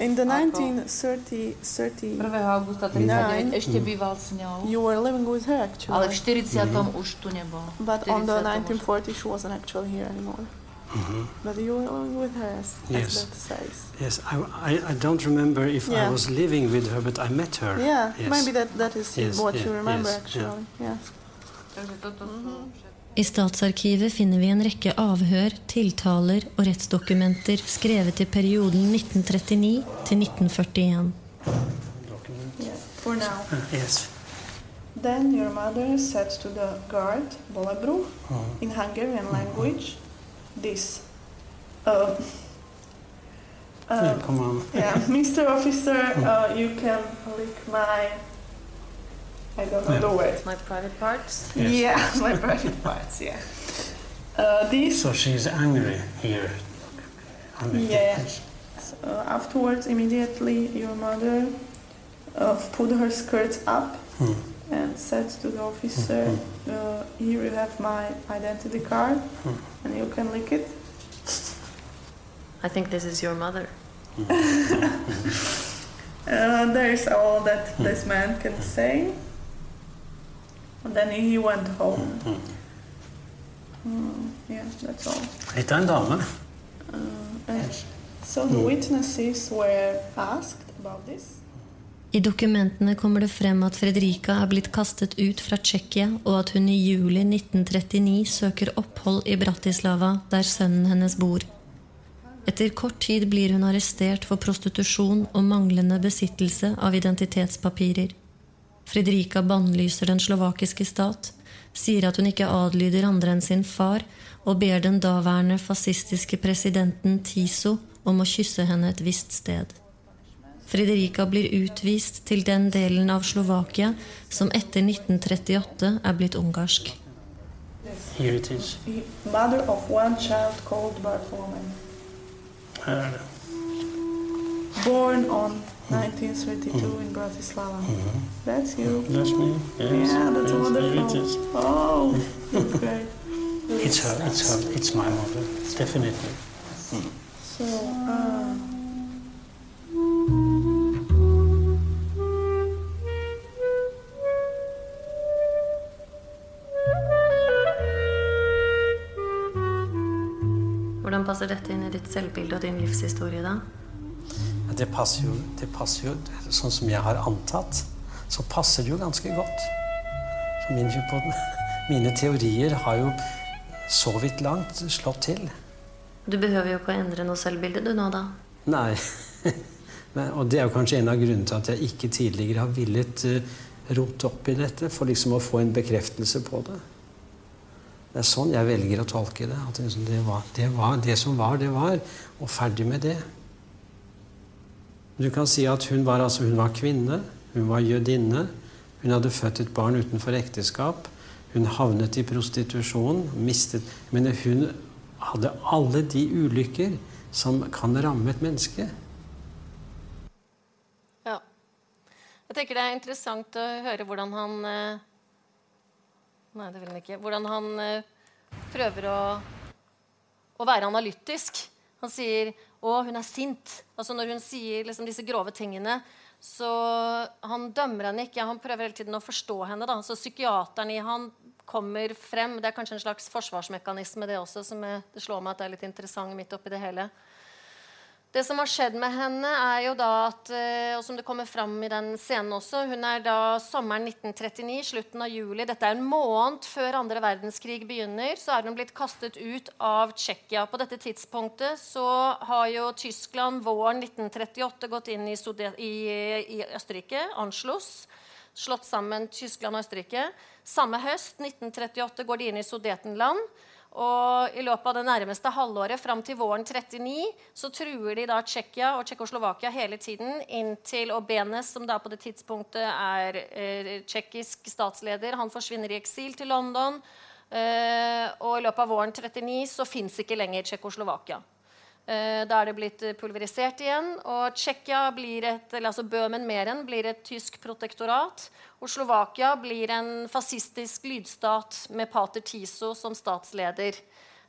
In the
Ako?
1930,
augusta 39 ešte býval s ňou.
you were living with her actually.
Ale v 40. Mhm. už tu nebol.
But on the
40.
1940, she wasn't actually here anymore. Mhm. But you were living with her, as, as
Yes.
that says.
Yes, I, I, I don't remember if I was living with her, but I met her.
Yeah,
Yes.
maybe that, that is
Yes,
what
yeah,
you remember
yes,
actually. Yeah.
Takže toto sú mhm. všetko.
I Statsarkivet finner vi en rekke avhør, tiltaler og rettsdokumenter skrevet i perioden 1939 til 1941.
For now.
Uh, yes.
Then your mother said to the guard, Bolebru, in Hungarian language, this. Uh,
Yeah,
uh,
come on.
yeah, Mr. Officer, uh, you can lick my. I don't know
Yeah.
the word.
My private parts.
Yes.
Yeah, my private parts, yeah. Uh, this
So she's angry here. Angry.
Yeah.
Yes.
Uh, afterwards, immediately, your mother uh, put her skirts up
Hmm.
and said to the officer, uh, "Here you have my identity card, and you can lick it."
I think this is your mother.
Uh, there is all that this man can say. And then he went home. Mm, yeah, that's all.
En dame.
Uh, and So the witnesses were asked about this.
I dokumentene kommer det frem at Fredrika er blitt kastet ut fra Tsjekkia, og at hun i juli 1939 søker opphold i Bratislava, der sønnen hennes bor. Etter kort tid blir hun arrestert for prostitusjon og manglende besittelse av identitetspapirer. Fredrika bannlyser den slovakiske stat, sier at hun ikke adlyder andre enn sin far, og ber den daværende fascistiske presidenten Tiso om å kysse henne et visst sted. Fredrika blir utvist til den delen av Slovakia som etter 1938 er blitt ungarsk.
Here it is.
He- Mother of one child called
det.
Born on 1932 in Bratislava. That's you.
That's me. Yes.
Yeah, that's
yes, Here
wonderful.
is.
Oh, that's great.
It's her. It's her. It's my mother. Definitely.
So, uh,
Hvordan passer dette inn i ditt selvbilde og din livshistorie, da?
Det passer jo, det passer jo sånn som jeg har antatt, så passer det jo ganske godt. Så min, hypo- mine teorier har jo så vidt langt slått til.
Du behøver jo ikke å endre noe selvbilde, du nå, da.
Nei. Men, og det er jo kanskje en av grunnene til at jeg ikke tidligere har villet uh, rote opp i dette, for liksom å få en bekreftelse på det. Det er sånn jeg velger å tolke det. At det, det, var, det, var, det som var, det var. Og ferdig med det. Du kan si at hun var, altså, hun var kvinne, hun var jødinne. Hun hadde født et barn utenfor ekteskap. Hun havnet i prostitusjon. mistet, Men hun hadde alle de ulykker som kan ramme et menneske.
Ja. Jeg tenker det er interessant å høre hvordan han eh, Nei, det vil han ikke. Hvordan han eh, prøver å, å være analytisk. Han sier 'Å, hun er sint'. Altså Når hun sier liksom, disse grove tingene, så Han dømmer henne ikke. Han prøver hele tiden å forstå henne. da. Så psykiateren i han kommer frem. Det er kanskje en slags forsvarsmekanisme, det også, som er, det slår meg at det er litt interessant midt oppi det hele. Det som har skjedd med henne, er jo da at eh, Og som det kommer fram i den scenen også Hun er da sommeren 1939, slutten av juli. Dette er en måned før andre verdenskrig begynner. Så er hun blitt kastet ut av Tsjekkia. På dette tidspunktet så har jo Tyskland våren 1938 gått inn i, i, i Østerrike, Anschluss. Slått sammen Tyskland og Østerrike. Samme høst, 1938, går de inn i Sudetenland. Og I løpet av det nærmeste halvåret fram til våren 39 så truer de da Tsjekkia og Tsjekkoslovakia hele tiden inntil Obenes, som da på det tidspunktet er eh, tsjekkisk statsleder, han forsvinner i eksil til London. Eh, og i løpet av våren 39 så fins ikke lenger Tsjekkoslovakia. Eh, da er det blitt pulverisert igjen. Og Tsjekkia altså Bøhmen-Meren blir et tysk protektorat. Og Slovakia blir en fascistisk lydstat med pater Tiso som statsleder.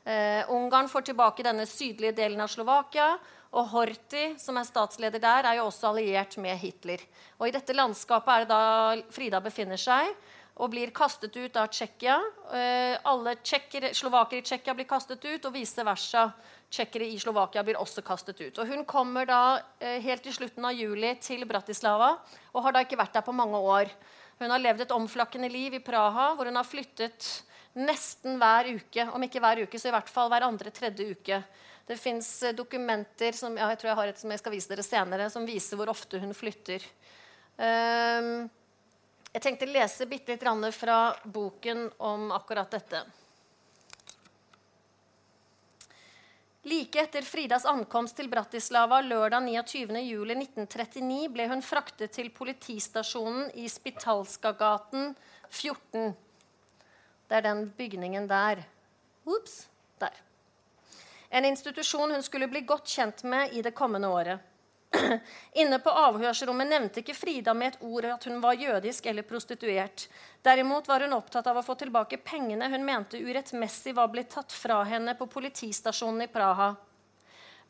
Eh, Ungarn får tilbake denne sydlige delen av Slovakia. Og Horthy, som er statsleder der, er jo også alliert med Hitler. Og I dette landskapet er det da Frida befinner seg og blir kastet ut av Tsjekkia. Eh, alle tjekker, slovakere i Tsjekkia blir kastet ut, og vice versa. Tsjekkere i Slovakia blir også kastet ut. Og Hun kommer da eh, helt i slutten av juli til Bratislava og har da ikke vært der på mange år. Hun har levd et omflakkende liv i Praha, hvor hun har flyttet nesten hver uke. Om ikke hver uke, så i hvert fall hver andre-tredje uke. Det fins dokumenter som ja, jeg tror jeg har et som jeg skal vise dere senere, som viser hvor ofte hun flytter. Ehm, jeg tenkte å lese bitte litt fra boken om akkurat dette. Like etter Fridas ankomst til Bratislava lørdag 29.07.1939 ble hun fraktet til politistasjonen i Spitalskagaten 14. Det er den bygningen der. Ops, der. En institusjon hun skulle bli godt kjent med i det kommende året. Inne på avhørsrommet nevnte ikke Frida med et ord at hun var jødisk eller prostituert. Derimot var hun opptatt av å få tilbake pengene hun mente urettmessig var blitt tatt fra henne på politistasjonen i Praha.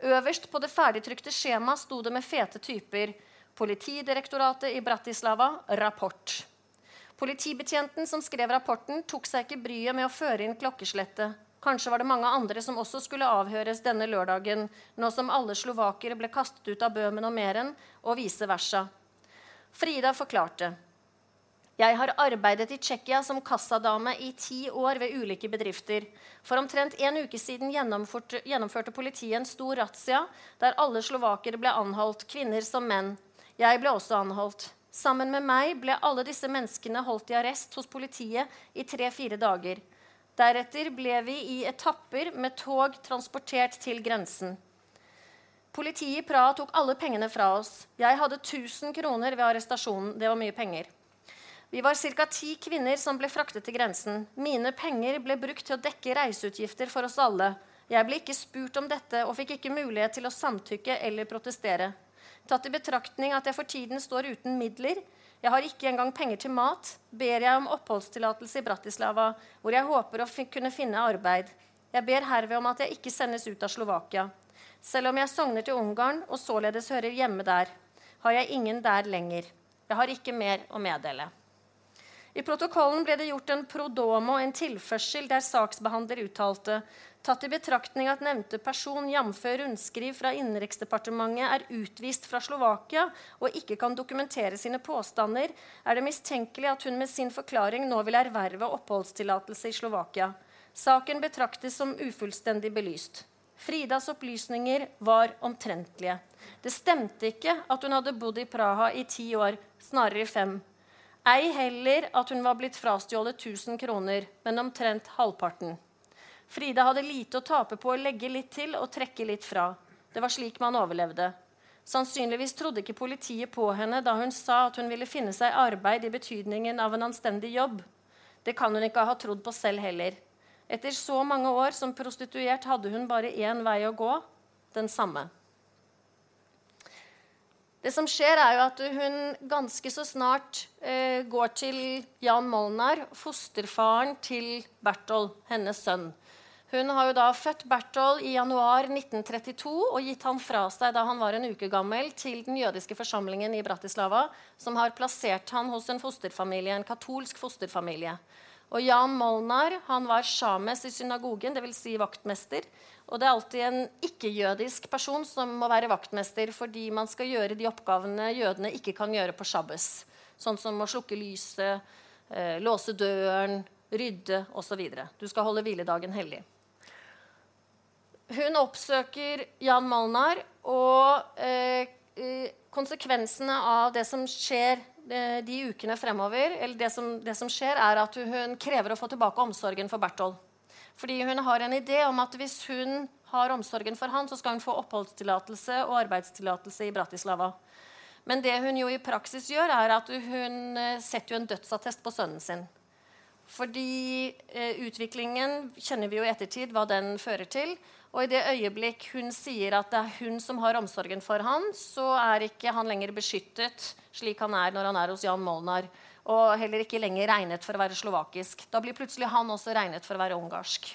Øverst på det ferdigtrykte skjemaet sto det med fete typer Politidirektoratet i Bratislava rapport. Politibetjenten som skrev rapporten, tok seg ikke bryet med å føre inn klokkeslettet. Kanskje var det mange andre som også skulle avhøres denne lørdagen, nå som alle slovakere ble kastet ut av Bøhmen og Meren, og vice versa. Frida forklarte. Jeg har arbeidet i Tsjekkia som kassadame i ti år ved ulike bedrifter. For omtrent en uke siden gjennomførte, gjennomførte politiet en stor razzia der alle slovakere ble anholdt, kvinner som menn. Jeg ble også anholdt. Sammen med meg ble alle disse menneskene holdt i arrest hos politiet i tre-fire dager. Deretter ble vi i etapper med tog transportert til grensen. Politiet i Praha tok alle pengene fra oss. Jeg hadde 1000 kroner ved arrestasjonen. Det var mye penger. Vi var ca. ti kvinner som ble fraktet til grensen. Mine penger ble brukt til å dekke reiseutgifter for oss alle. Jeg ble ikke spurt om dette og fikk ikke mulighet til å samtykke eller protestere. Tatt i betraktning at jeg for tiden står uten midler, jeg har ikke engang penger til mat, ber jeg om oppholdstillatelse i Bratislava, hvor jeg håper å kunne finne arbeid. Jeg ber herved om at jeg ikke sendes ut av Slovakia. Selv om jeg sogner til Ungarn og således hører hjemme der, har jeg ingen der lenger. Jeg har ikke mer å meddele. I protokollen ble det gjort en prodomo, en tilførsel, der saksbehandler uttalte Tatt i betraktning at nevnte person, jf. rundskriv fra Innenriksdepartementet, er utvist fra Slovakia og ikke kan dokumentere sine påstander, er det mistenkelig at hun med sin forklaring nå vil erverve oppholdstillatelse i Slovakia. Saken betraktes som ufullstendig belyst. Fridas opplysninger var omtrentlige. Det stemte ikke at hun hadde bodd i Praha i ti år, snarere fem. Ei heller at hun var blitt frastjålet 1000 kroner, men omtrent halvparten. Frida hadde lite å tape på å legge litt til og trekke litt fra. Det var slik man overlevde. Sannsynligvis trodde ikke politiet på henne da hun sa at hun ville finne seg arbeid i betydningen av en anstendig jobb. Det kan hun ikke ha trodd på selv heller. Etter så mange år som prostituert hadde hun bare én vei å gå den samme. Det som skjer, er jo at hun ganske så snart eh, går til Jan Molnar, fosterfaren til Berthold, hennes sønn. Hun har jo da født Berthold i januar 1932 og gitt han fra seg da han var en uke gammel, til den jødiske forsamlingen i Bratislava, som har plassert han hos en fosterfamilie, en katolsk fosterfamilie. Og Jan Molnar han var sjames i synagogen, dvs. Si vaktmester. Og det er alltid en ikke-jødisk person som må være vaktmester fordi man skal gjøre de oppgavene jødene ikke kan gjøre på shabbes. Sånn som å slukke lyset, eh, låse døren, rydde osv. Du skal holde hviledagen hellig. Hun oppsøker Jan Molnar, og eh, eh, konsekvensene av det som skjer eh, de ukene fremover, eller det som, det som, skjer, er at hun krever å få tilbake omsorgen for Berthold. Fordi hun har en idé om at hvis hun har omsorgen for han, så skal hun få oppholdstillatelse og arbeidstillatelse i Bratislava. Men det hun jo i praksis gjør, er at hun eh, setter en dødsattest på sønnen sin. Fordi eh, utviklingen kjenner vi jo i ettertid hva den fører til. Og i det øyeblikk hun sier at det er hun som har omsorgen for han, så er ikke han lenger beskyttet slik han er når han er hos Jan Molnar. Og heller ikke lenger regnet for å være slovakisk. Da blir plutselig han også regnet for å være ungarsk.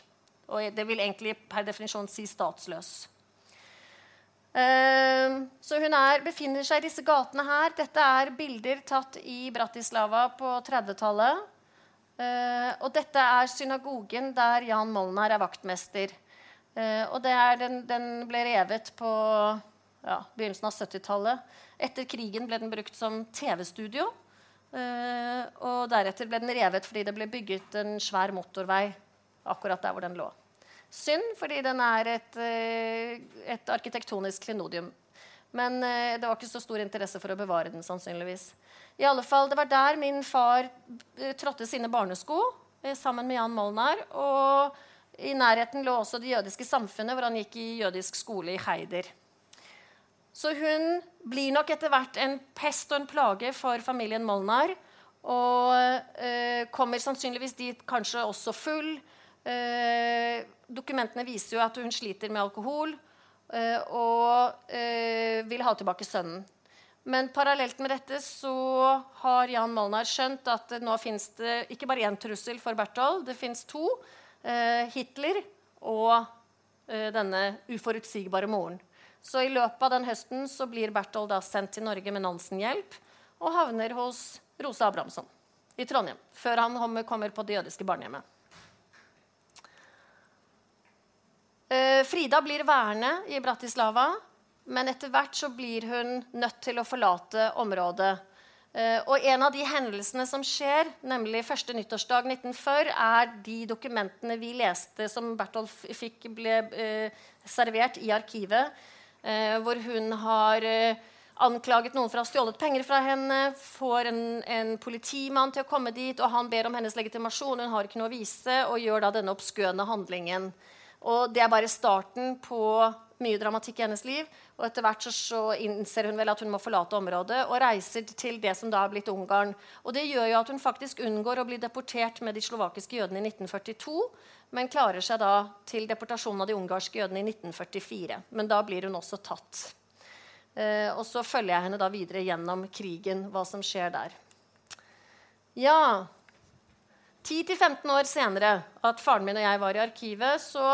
Og det vil egentlig per definisjon si statsløs. Uh, så hun er, befinner seg i disse gatene her. Dette er bilder tatt i Bratislava på 30-tallet. Uh, eh, og dette er synagogen der Jan Molnar er vaktmester. Uh, og den, den, ble revet på ja, begynnelsen av 70-tallet. Etter krigen ble den brukt som TV-studio. Uh, og deretter ble den revet fordi det ble bygget en svær motorvei akkurat der hvor den lå. Synd, fordi den er et, uh, et arkitektonisk klenodium. Men det var ikke så stor interesse for å bevare den. sannsynligvis. I alle fall, Det var der min far trådte sine barnesko sammen med Jan Molnar. og i nærheten lå også det jødiske samfunnet, hvor han gikk i jødisk skole i Heider. Så hun blir nok etter hvert en pest og en plage for familien Molnar. Og eh, kommer sannsynligvis dit kanskje også full. Eh, dokumentene viser jo at hun sliter med alkohol eh, og eh, vil ha tilbake sønnen. Men parallelt med dette så har Jan Molnar skjønt at nå fins det ikke bare én trussel for Berthold, det fins to eh, Hitler og eh, denne uforutsigbare moren. Så i løpet av den høsten så blir Berthold da sendt til Norge med Nansen-hjelp og havner hos Rosa Abrahamsson i Trondheim. Før han kommer på det jødiske barnehjemmet. Eh, Frida blir værende i Bratislava, men etter hvert så blir hun nødt til å forlate området. Eh, og en av de hendelsene som skjer, nemlig første nyttårsdag 1940, er de dokumentene vi leste som Bertolf fikk ble eh, servert i arkivet, hvor hun har eh, anklaget noen for å ha stjålet penger fra henne, får en, en, politimann til å komme dit, og han ber om hennes legitimasjon. Hun har ikke noe å vise, og gjør da denne oppskøne handlingen. Og det er bare starten på mye dramatikk i hennes liv. Og etter hvert så, så, innser hun vel at hun må forlate området og reiser til det som da har blitt Ungarn. Og det gjør jo at hun faktisk unngår å bli deportert med de slovakiske jødene i 1942, men klarer seg da til deportasjonen av de ungarske jødene i 1944. Men da blir hun også tatt. Eh, og så følger jeg henne da videre gjennom krigen, hva som skjer der. Ja 10-15 år senere, at faren min og jeg var i arkivet, så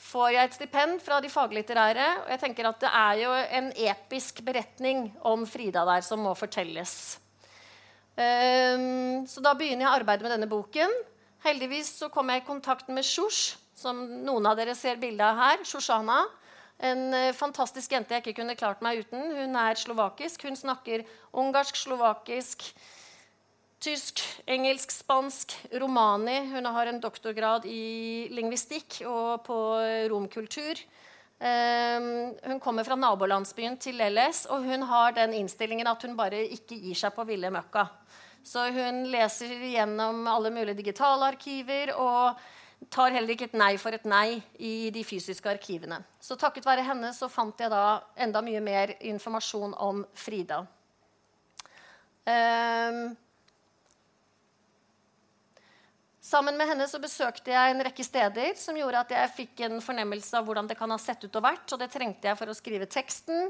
får jeg et stipend fra de faglitterære. Og jeg tenker at det er jo en episk beretning om Frida der som må fortelles. Um, så da begynner jeg arbeidet med denne boken. Heldigvis så kom jeg i kontakt med Shush, som noen av dere ser bilde av her. Shoshana. En uh, fantastisk jente jeg ikke kunne klart meg uten. Hun er slovakisk. Hun snakker ungarsk, slovakisk, tysk, engelsk, spansk, romani. Hun har en doktorgrad i lingvistikk og på romkultur. Um, hun kommer fra nabolandsbyen til Lelles, og hun har den innstillingen at hun bare ikke gir seg på ville møkka. Så hun leser gjennom alle mulige digitale arkiver og tar heller ikke et nei for et nei i de fysiske arkivene. Så takket være henne så fant jeg da enda mye mer informasjon om Frida. Um, Sammen med henne så besøkte jeg en rekke steder som gjorde at jeg fikk en fornemmelse av hvordan det kan ha sett ut og vært. Og det trengte jeg for å skrive teksten.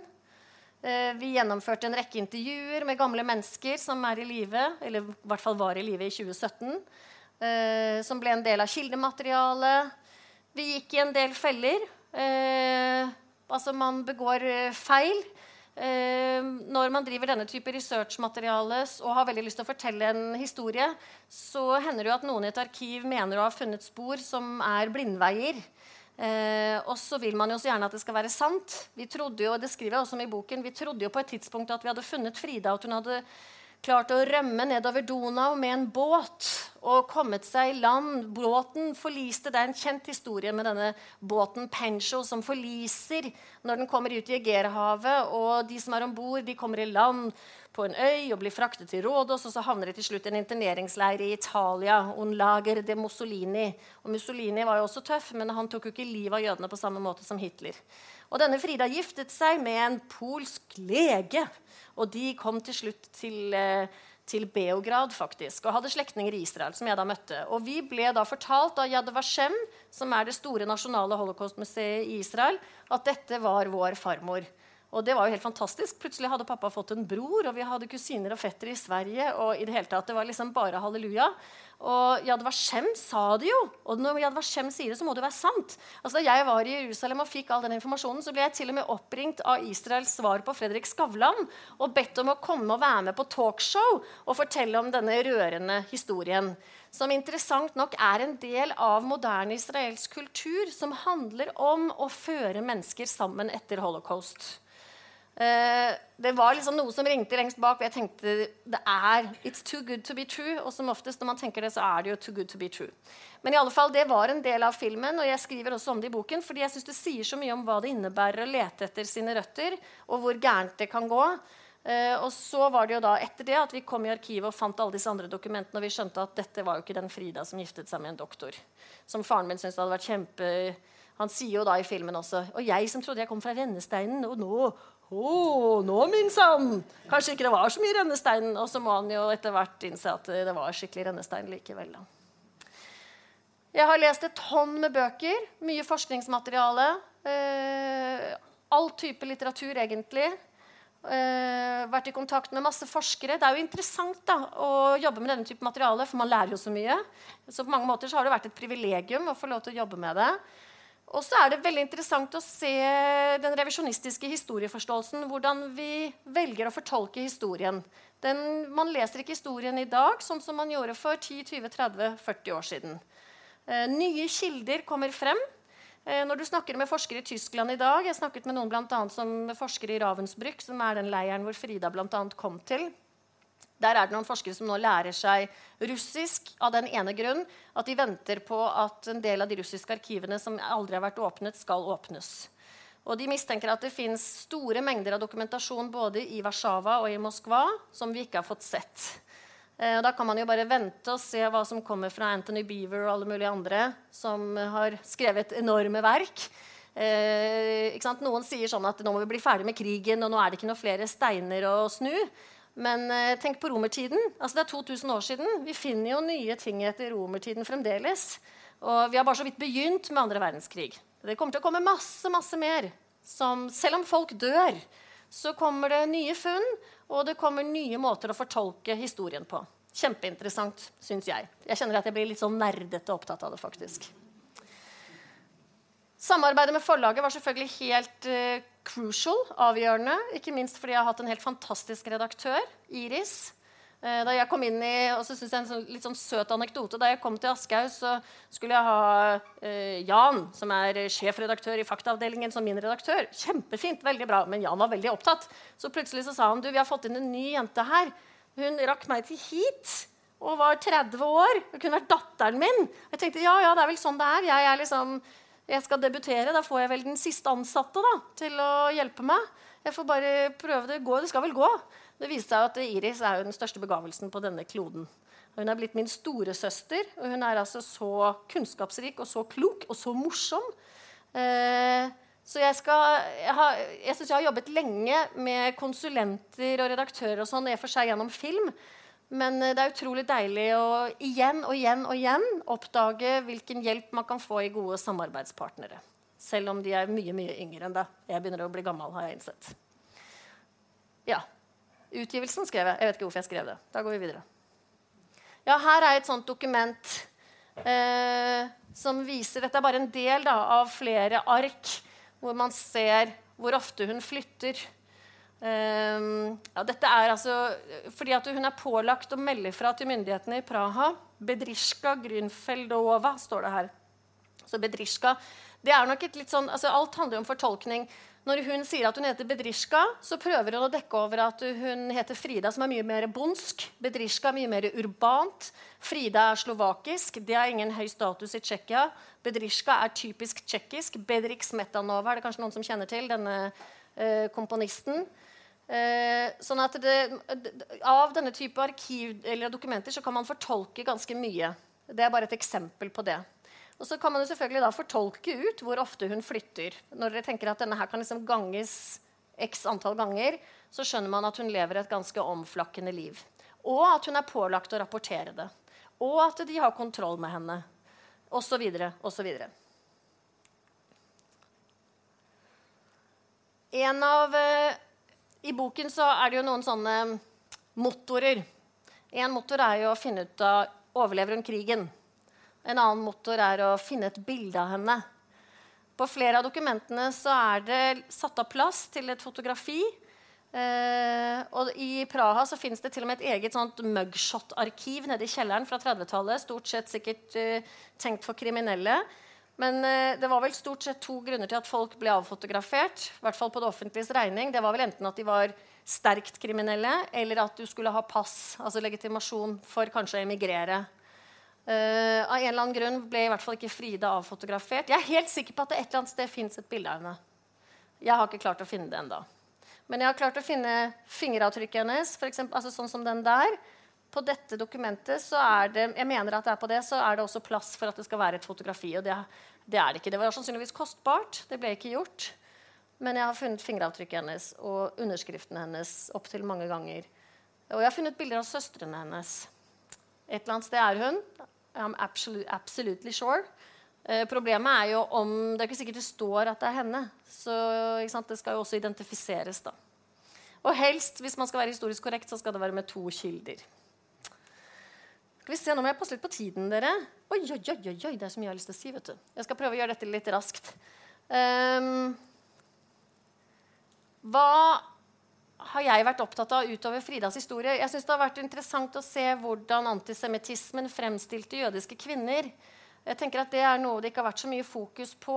Eh, vi gjennomførte en rekke intervjuer med gamle mennesker som er i live, eller i hvert fall var i live i 2017. Eh, som ble en del av kildematerialet. Vi gikk i en del feller. Eh, altså, man begår feil. Eh, når man driver denne type researchmateriale og har veldig lyst til å fortelle en historie, så hender det jo at noen i et arkiv mener å ha funnet spor som er blindveier. Eh, og så vil man jo så gjerne at det skal være sant. Vi trodde jo, det skriver jeg også om i boken, vi trodde jo på et tidspunkt at vi hadde funnet Frida, at hun hadde klart å rømme nedover Donau med en båt og kommet seg i land. Båten forliste. Det er en kjent historie med denne båten Pencho som forliser når den kommer ut i Egerhavet. Og de som er om bord, kommer i land på en øy og blir fraktet til Rådås. Og så havner de til slutt i en interneringsleir i Italia. Un lager de Mussolini. Og Mussolini var jo også tøff, men han tok jo ikke livet av jødene på samme måte som Hitler. Og denne Frida giftet seg med en polsk lege. Og de kom til slutt til, eh, til Beograd faktisk, og hadde slektninger i Israel. som jeg da møtte. Og Vi ble da fortalt av Yad Vashem, som er det store nasjonale holocaustmuseet i Israel, at dette var vår farmor. Og det var jo helt fantastisk. Plutselig hadde pappa fått en bror, og vi hadde kusiner og fettere i Sverige. og i Det hele tatt, det var liksom bare halleluja. Og Yad Vashem sa det jo. Og når Yad Vashem sier det, så må det være sant. Altså Da jeg var i Jerusalem og fikk all den informasjonen, så ble jeg til og med oppringt av Israels svar på Fredrik Skavlan og bedt om å komme og være med på talkshow og fortelle om denne rørende historien. Som interessant nok er en del av moderne israelsk kultur som handler om å føre mennesker sammen etter holocaust. Uh, det var liksom noe som ringte lengst bak. Og jeg tenkte det er It's too good to be true. Og som oftest når man tenker det, så er det jo too good to be true. Men i alle fall, det var en del av filmen, og jeg skriver også om det i boken, fordi jeg syns det sier så mye om hva det innebærer å lete etter sine røtter, og hvor gærent det kan gå. Uh, og så var det jo da etter det at vi kom i arkivet og fant alle disse andre dokumentene, og vi skjønte at dette var jo ikke den Frida som giftet seg med en doktor. Som faren min syntes hadde vært kjempe han sier jo da i filmen også Og jeg som trodde jeg kom fra rennesteinen, og nå å, nå, minsann! Kanskje ikke det var så mye rennestein. Og så må han jo etter hvert innse at det var skikkelig rennestein likevel. Jeg har lest et tonn med bøker. Mye forskningsmateriale. Eh, all type litteratur, egentlig. Eh, vært i kontakt med masse forskere. Det er jo interessant da, å jobbe med denne type materiale, for man lærer jo så mye. Så på mange måter har det vært et privilegium å få lov til å jobbe med det. Og så er det veldig interessant å se den revisjonistiske historieforståelsen. Hvordan vi velger å fortolke historien. Den, man leser ikke historien i dag sånn som man gjorde for 10-20-30-40 år siden. Eh, nye kilder kommer frem. Eh, når du snakker med forskere i Tyskland i dag Jeg snakket med noen blant annet som forskere i Ravensbrück, som er den leiren hvor Frida annet kom til. Der er det noen forskere som nå lærer seg russisk av den ene grunn at de venter på at en del av de russiske arkivene som aldri har vært åpnet, skal åpnes. Og de mistenker at det fins store mengder av dokumentasjon både i Warszawa og i Moskva som vi ikke har fått sett. Eh, da kan man jo bare vente og se hva som kommer fra Anthony Beaver og alle mulige andre som har skrevet enorme verk. Eh, Noen sier sånn at nå må vi bli ferdig med krigen, og nå er det ikke noe flere steiner å snu. Men eh, tenk på romertiden. Altså, det er 2000 år siden. Vi finner jo nye ting etter romertiden fremdeles. Og vi har bare så vidt begynt med andre verdenskrig. Det kommer til å komme masse, masse mer. Som, selv om folk dør, så kommer det nye funn, og det kommer nye måter å fortolke historien på. Kjempeinteressant, syns jeg. Jeg kjenner at jeg blir litt sånn nerdete opptatt av det. faktisk. Samarbeidet med forlaget var selvfølgelig helt uh, crucial, avgjørende. Ikke minst fordi jeg har hatt en helt fantastisk redaktør, Iris, Eh, da jeg kom inn i, og så synes jeg en sånn, litt sånn søt anekdote, da jeg kom til Aschehoug, så skulle jeg ha eh, Jan, som er sjefredaktør i Faktaavdelingen, som min redaktør. Kjempefint, veldig bra, Men Jan var veldig opptatt. Så plutselig så sa han du, vi har fått inn en ny jente her. Hun rakk meg til hit og var 30 år. Hun kunne vært datteren min. Jeg tenkte ja, ja, det er vel sånn det er. Jeg, er liksom, jeg skal debutere. Da får jeg vel den siste ansatte da, til å hjelpe meg. Jeg får bare prøve det. Gå, det skal vel gå. Det viste seg at Iris er jo den største begavelsen på denne kloden. Hun er blitt min storesøster, og hun er altså så kunnskapsrik og så klok og så morsom. Eh, så jeg, jeg, har, jeg syns jeg har jobbet lenge med konsulenter og redaktører og sånn, for seg gjennom film. Men eh, det er utrolig deilig å igjen og igjen og igjen oppdage hvilken hjelp man kan få i gode samarbeidspartnere. Selv om de er mye mye yngre enn deg. Jeg begynner å bli gammel, har jeg innsett. Ja, Utgivelsen skrev jeg. Jeg vet ikke hvorfor jeg skrev det. Da går vi videre. Ja, her er et sånt dokument eh, som viser Dette er bare en del da, av flere ark hvor man ser hvor ofte hun flytter. Um, ja, dette er altså fordi at hun er pålagt å melde fra til myndighetene i Praha. Bedrishka Grünfeldova, står det her. Så Bedrishka det er nok et litt sånn, altså Alt handler om fortolkning. Når hun sier at hun heter Bedrishka, så prøver hun å dekke over at hun heter Frida, som er mye mer bondsk. Bedrishka er mye mer urbant. Frida er slovakisk. Det har ingen høy status i Tsjekkia. Bedrishka er typisk tsjekkisk. Bedrik Smetanova er det kanskje noen som kjenner til. denne eh, komponisten. Eh, sånn at det, Av denne type arkiv eller dokumenter så kan man fortolke ganske mye. Det er bare et eksempel på det. Og så kan man jo selvfølgelig da fortolke ut hvor ofte hun flytter. Når dere tenker at denne her kan liksom ganges x antall ganger, så skjønner man at hun lever et ganske omflakkende liv. Og at hun er pålagt å rapportere det. Og at de har kontroll med henne. Og så videre, og så videre. En av, eh, I boken så er det jo noen sånne motorer. En motor er jo å finne ut av overlever hun krigen. En annen motor er å finne et bilde av henne. På flere av dokumentene så er det satt av plass til et fotografi. Eh, og I Praha så finnes det til og med et eget sånt mugshot-arkiv nede i kjelleren fra 30-tallet. Stort sett sikkert uh, tenkt for kriminelle. Men eh, det var vel stort sett to grunner til at folk ble avfotografert. I hvert fall på det offentliges regning. Det var vel enten at de var sterkt kriminelle, eller at du skulle ha pass, altså legitimasjon for kanskje å emigrere Uh, av en eller annen grunn ble i hvert fall ikke Frida avfotografert. Jeg er helt sikker på at det et eller annet sted fins et bilde av henne. Jeg har ikke klart å finne det enda. Men jeg har klart å finne fingeravtrykket hennes. For eksempel, altså sånn som den der. På dette dokumentet så er det jeg mener at det er på det, så er det også plass for at det skal være et fotografi. Og det, det er det ikke. Det var sannsynligvis kostbart. Det ble ikke gjort. Men jeg har funnet fingeravtrykket hennes og underskriften hennes opptil mange ganger. Og jeg har funnet bilder av søstrene hennes. Et eller annet sted er hun. I'm absolutely, sure. Eh, problemet er jo om Det er ikke sikkert det står at det er henne. Så Det skal jo også identifiseres. da. Og helst, hvis man skal være historisk korrekt, så skal det være med to kilder. Skal vi se, Nå må jeg passe litt på tiden, dere. Oi, oi, oi, oi, det er så mye jeg har lyst til å si. vet du. Jeg skal prøve å gjøre dette litt raskt. Um, hva har jeg vært opptatt av utover Fridas historie. Jeg synes Det har vært interessant å se hvordan antisemittismen fremstilte jødiske kvinner. Jeg tenker at Det er noe det ikke har vært så mye fokus på.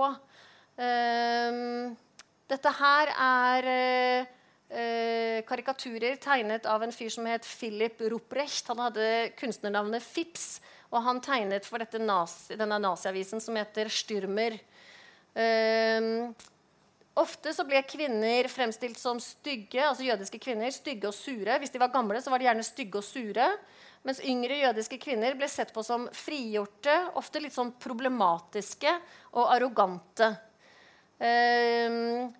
Um, dette her er eh, eh, karikaturer tegnet av en fyr som het Philip Ruprecht. Han hadde kunstnernavnet Fips, og han tegnet for nazi, denne naziavisen som heter Styrmer. Eh, ofte så ble kvinner fremstilt som stygge, altså jødiske kvinner, stygge og sure. Hvis de var gamle, så var de gjerne stygge og sure. Mens yngre jødiske kvinner ble sett på som frigjorte, ofte litt sånn problematiske og arrogante. Ehm,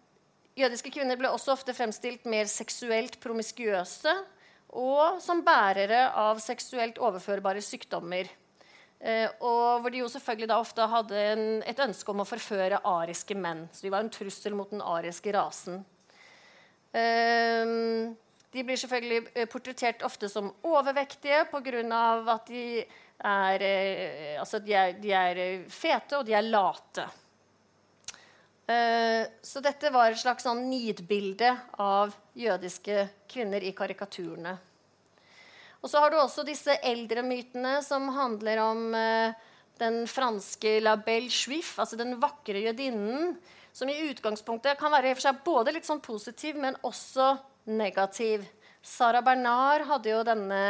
jødiske kvinner ble også ofte fremstilt mer seksuelt promiskuøse og som bærere av seksuelt overførbare sykdommer. Eh, og hvor de jo selvfølgelig da ofte hadde en, et ønske om å forføre ariske menn. Så de var en trussel mot den ariske rasen. Ehm, de blir selvfølgelig eh, portrettert ofte som overvektige pga. at de er, eh, altså de, er, de er eh, fete, og de er late. Eh, så dette var et slags sånn nidbilde av jødiske kvinner i karikaturene. Og så har du også disse eldre mytene som handler om eh, den franske La Belle Juif, altså den vakre jødinnen, som i utgangspunktet kan være både litt sånn positiv, men også negativ. Sara Bernard hadde jo denne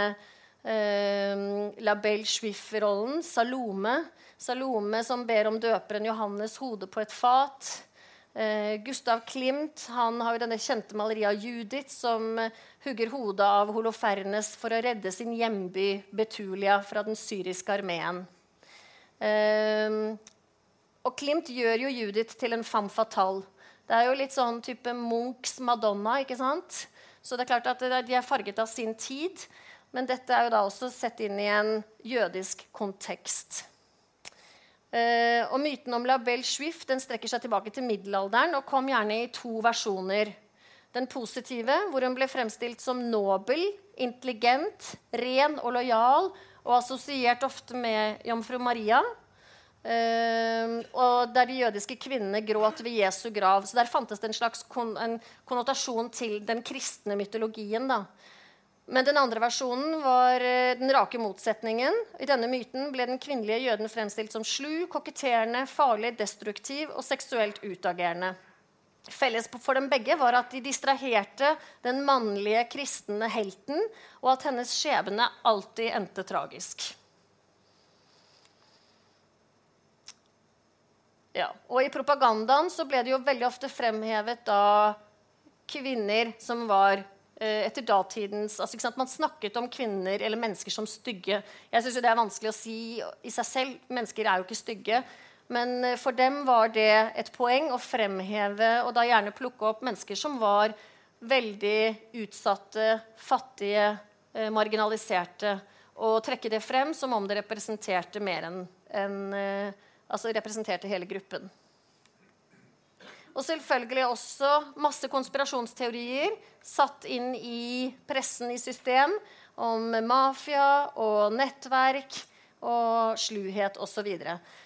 eh, La Belle Schwiff-rollen, Salome. Salome som ber om døperen Johannes' hode på et fat. Uh, Gustav Klimt han har jo denne kjente maleriet av Judith, som hugger hodet av Holofernes for å redde sin hjemby Betulia fra den syriske armeen. Uh, og Klimt gjør jo Judith til en femme fatale. Det er jo litt sånn type Munchs Madonna. ikke sant? Så det er klart at de er farget av sin tid. Men dette er jo da også sett inn i en jødisk kontekst. Eh, og Myten om La Belle Juif den strekker seg tilbake til middelalderen og kom gjerne i to versjoner. Den positive, hvor hun ble fremstilt som nobel, intelligent, ren og lojal, og assosiert ofte med jomfru Maria. Eh, og der de jødiske kvinnene gråt ved Jesu grav. Så der fantes det en slags kon en konnotasjon til den kristne mytologien. da. Men den andre versjonen var eh, den rake motsetningen. I denne myten ble den kvinnelige jøden fremstilt som slu, koketterende, farlig, destruktiv og seksuelt utagerende. Felles for dem begge var at de distraherte den mannlige kristne helten, og at hennes skjebne alltid endte tragisk. Ja, og I propagandaen så ble det jo veldig ofte fremhevet da kvinner som var etter datidens altså, Man snakket om kvinner eller mennesker som stygge. Jeg synes Det er vanskelig å si i seg selv. Mennesker er jo ikke stygge. Men eh, for dem var det et poeng å fremheve og da gjerne plukke opp mennesker som var veldig utsatte, fattige, eh, marginaliserte. Og trekke det frem som om det representerte enn en, altså representerte hele gruppen. Og selvfølgelig også masse konspirasjonsteorier satt inn i pressen i system om mafia og nettverk og sluhet osv.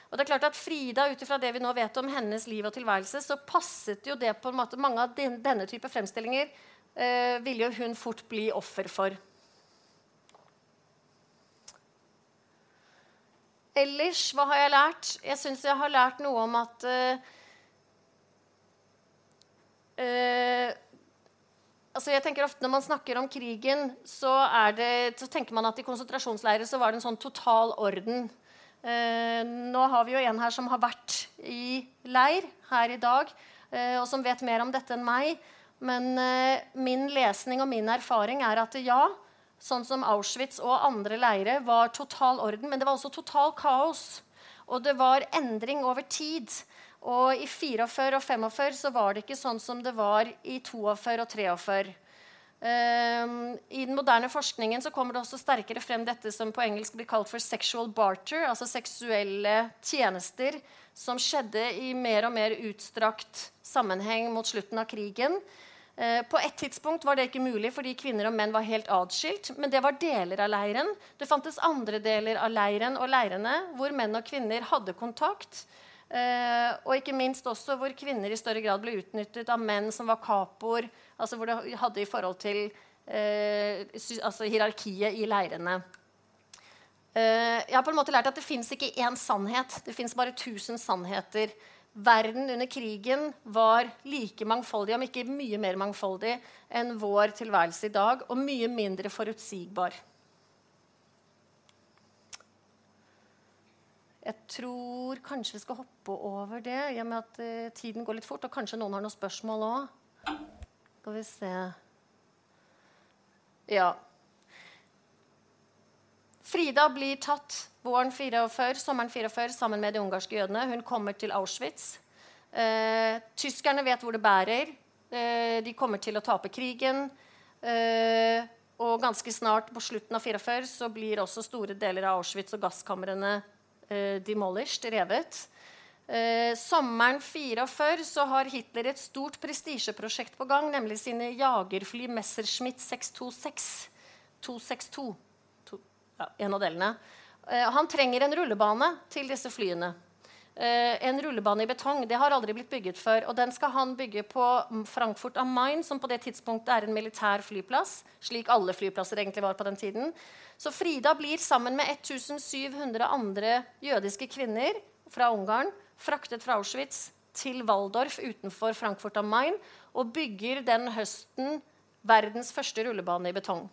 Og det er klart at Frida, ut ifra det vi nå vet om hennes liv og tilværelse, så passet jo det på en måte Mange av den, denne type fremstillinger eh, ville jo hun fort bli offer for. Ellers, hva har jeg lært? Jeg syns jeg har lært noe om at eh, Uh, altså jeg tenker ofte Når man snakker om krigen, så, det, så tenker man at i konsentrasjonsleirer så var det en sånn total orden. Uh, nå har vi jo en her som har vært i leir her i dag, uh, og som vet mer om dette enn meg. Men min lesning og min erfaring er at ja, sånn som Auschwitz og andre leirer var total orden, men det var også total kaos. Og det var endring over tid. Og i 44 og 45 så var det ikke sånn som det var i 42 og 43. Um, I den moderne forskningen så kommer det også sterkere frem dette som på engelsk blir kalt for sexual barter, altså seksuelle tjenester, som skjedde i mer og mer utstrakt sammenheng mot slutten av krigen. Uh, på et tidspunkt var det ikke mulig fordi kvinner og menn var helt atskilt. Men det var deler av leiren. Det fantes andre deler av leiren og leirene hvor menn og kvinner hadde kontakt. Uh, og ikke minst også hvor kvinner i større grad ble utnyttet av menn som var kapoer. Altså hvor det hadde i forhold til uh, altså hierarkiet i leirene. Uh, jeg har på en måte lært at det fins ikke én sannhet. Det fins bare tusen sannheter verden under krigen var like mangfoldig, om ikke mye mer mangfoldig, enn vår tilværelse i dag, og mye mindre forutsigbar. Jeg tror kanskje vi skal hoppe over det, i og med at uh, tiden går litt fort. Og kanskje noen har noen spørsmål òg. Skal vi se Ja. Frida blir tatt våren 44, sommeren 44 sammen med de ungarske jødene. Hun kommer til Auschwitz. Eh, tyskerne vet hvor det bærer. Eh, de kommer til å tape krigen. og ganske snart, på slutten av 44, så blir også store deler av Auschwitz og gasskamrene demolished, revet. Uh, sommeren 44 så har Hitler et stort prestisjeprosjekt på gang, nemlig sine jagerfly Messerschmitt 626. 262. To, ja, en av delene. Uh, han trenger en rullebane til disse flyene. Uh, en rullebane i betong. Det har aldri blitt bygget før. Og den skal han bygge på Frankfurt am Main, som på det tidspunktet er en militær flyplass. Slik alle flyplasser egentlig var på den tiden. Så Frida blir sammen med 1700 andre jødiske kvinner fra Ungarn fraktet fra Auschwitz til Waldorf utenfor Frankfurt am Main og bygger den høsten verdens første rullebane i betong.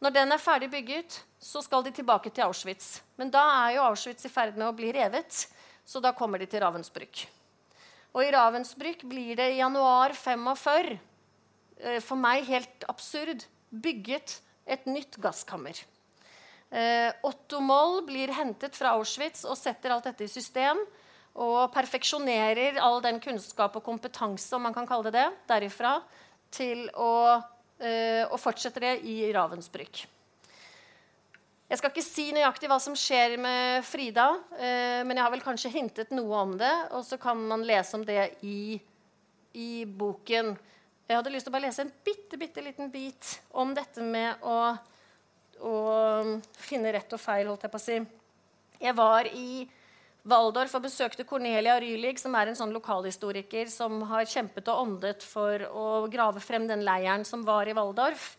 Når den er ferdig bygget, så skal de tilbake til Auschwitz. Men da er jo Auschwitz i ferd med å bli revet, så da kommer de til Ravensbrück. Og i Ravensbrück blir det i januar 45, eh, for meg helt absurd, bygget et nytt gasskammer. Eh, Otto Moll blir hentet fra Auschwitz og setter alt dette i system. Og perfeksjonerer all den kunnskap og kompetanse om man kan kalle det det, derifra til å, eh, og fortsetter det i Ravensbrück. Jeg skal ikke si nøyaktig hva som skjer med Frida, eh, men jeg har vel kanskje hintet noe om det. Og så kan man lese om det i, i boken. Jeg hadde lyst til å bare lese en bitte, bitte liten bit om dette med å å um, finne rett og feil, holdt jeg på å si. Jeg var i Waldorf og besøkte Cornelia Rylig, som er en sånn lokalhistoriker som har kjempet og åndet for å grave frem den leiren som var i Waldorf.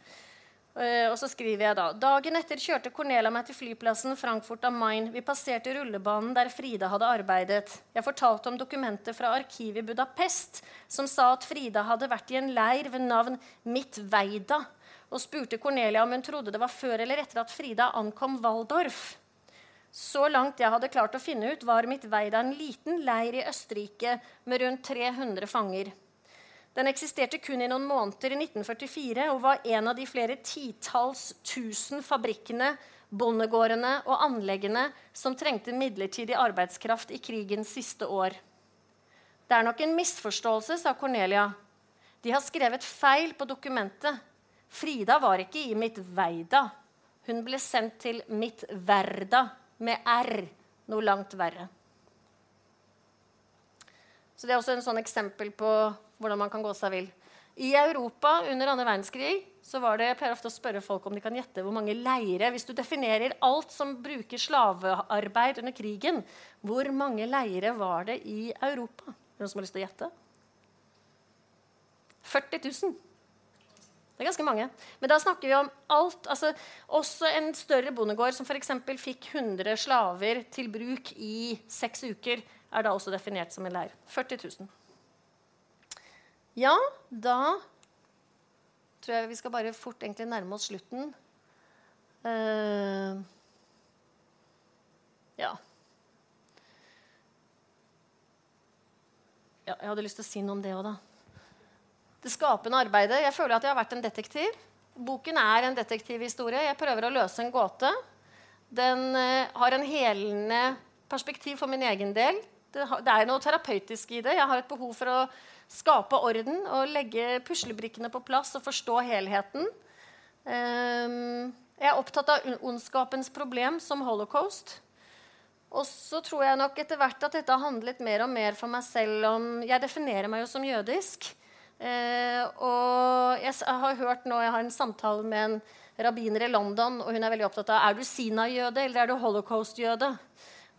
Uh, og så skriver jeg da Dagen etter kjørte Cornelia meg til flyplassen Frankfurt am Main. Vi passerte rullebanen der Frida hadde arbeidet. Jeg fortalte om dokumentet fra arkivet i Budapest som sa at Frida hadde vært i en leir ved navn Midtveida, og spurte Cornelia om hun trodde det var før eller etter at Frida ankom Waldorf. Så langt jeg hadde klart å finne ut, var Midtveida en liten leir i Østerrike med rundt 300 fanger. Den eksisterte kun i noen måneder i 1944 og var en av de flere titalls tusen fabrikkene, bondegårdene og anleggene som trengte midlertidig arbeidskraft i krigens siste år. Det er nok en misforståelse, sa Cornelia. De har skrevet feil på dokumentet. Frida var ikke i mitt Veida. Hun ble sendt til mitt Verda med R. Noe langt verre. Så Det er også en sånn eksempel på hvordan man kan gå seg vill. I Europa under andre verdenskrig så var det, jeg pleier ofte å spørre folk om de kan gjette hvor mange leire Hvis du definerer alt som bruker slavearbeid under krigen, hvor mange leire var det i Europa? Noen som har lyst til å gjette? 40 000. Det er ganske mange. Men da snakker vi om alt. altså Også en større bondegård som f.eks. fikk 100 slaver til bruk i seks uker, er da også definert som en leir. 40 000. Ja, da tror jeg vi skal bare fort egentlig nærme oss slutten. Uh, ja. ja. Jeg hadde lyst til å si noe om det òg, da det skapende arbeidet. Jeg føler at jeg har vært en detektiv. Boken er en detektivhistorie. Jeg prøver å løse en gåte. Den uh, har en helende perspektiv for min egen del. Det, det, er noe terapeutisk i det. Jeg har et behov for å skape orden og legge puslebrikkene på plass og forstå helheten. Um, jeg er opptatt av ondskapens problem som holocaust. Og så tror jeg nok etter hvert at dette har handlet mer og mer for meg selv om Jeg definerer meg jo som jødisk. Eh, og jeg har hørt nå, jeg har en samtale med en rabbiner i London, og hun er veldig opptatt av er du Sina-jøde eller er du holocaust-jøde.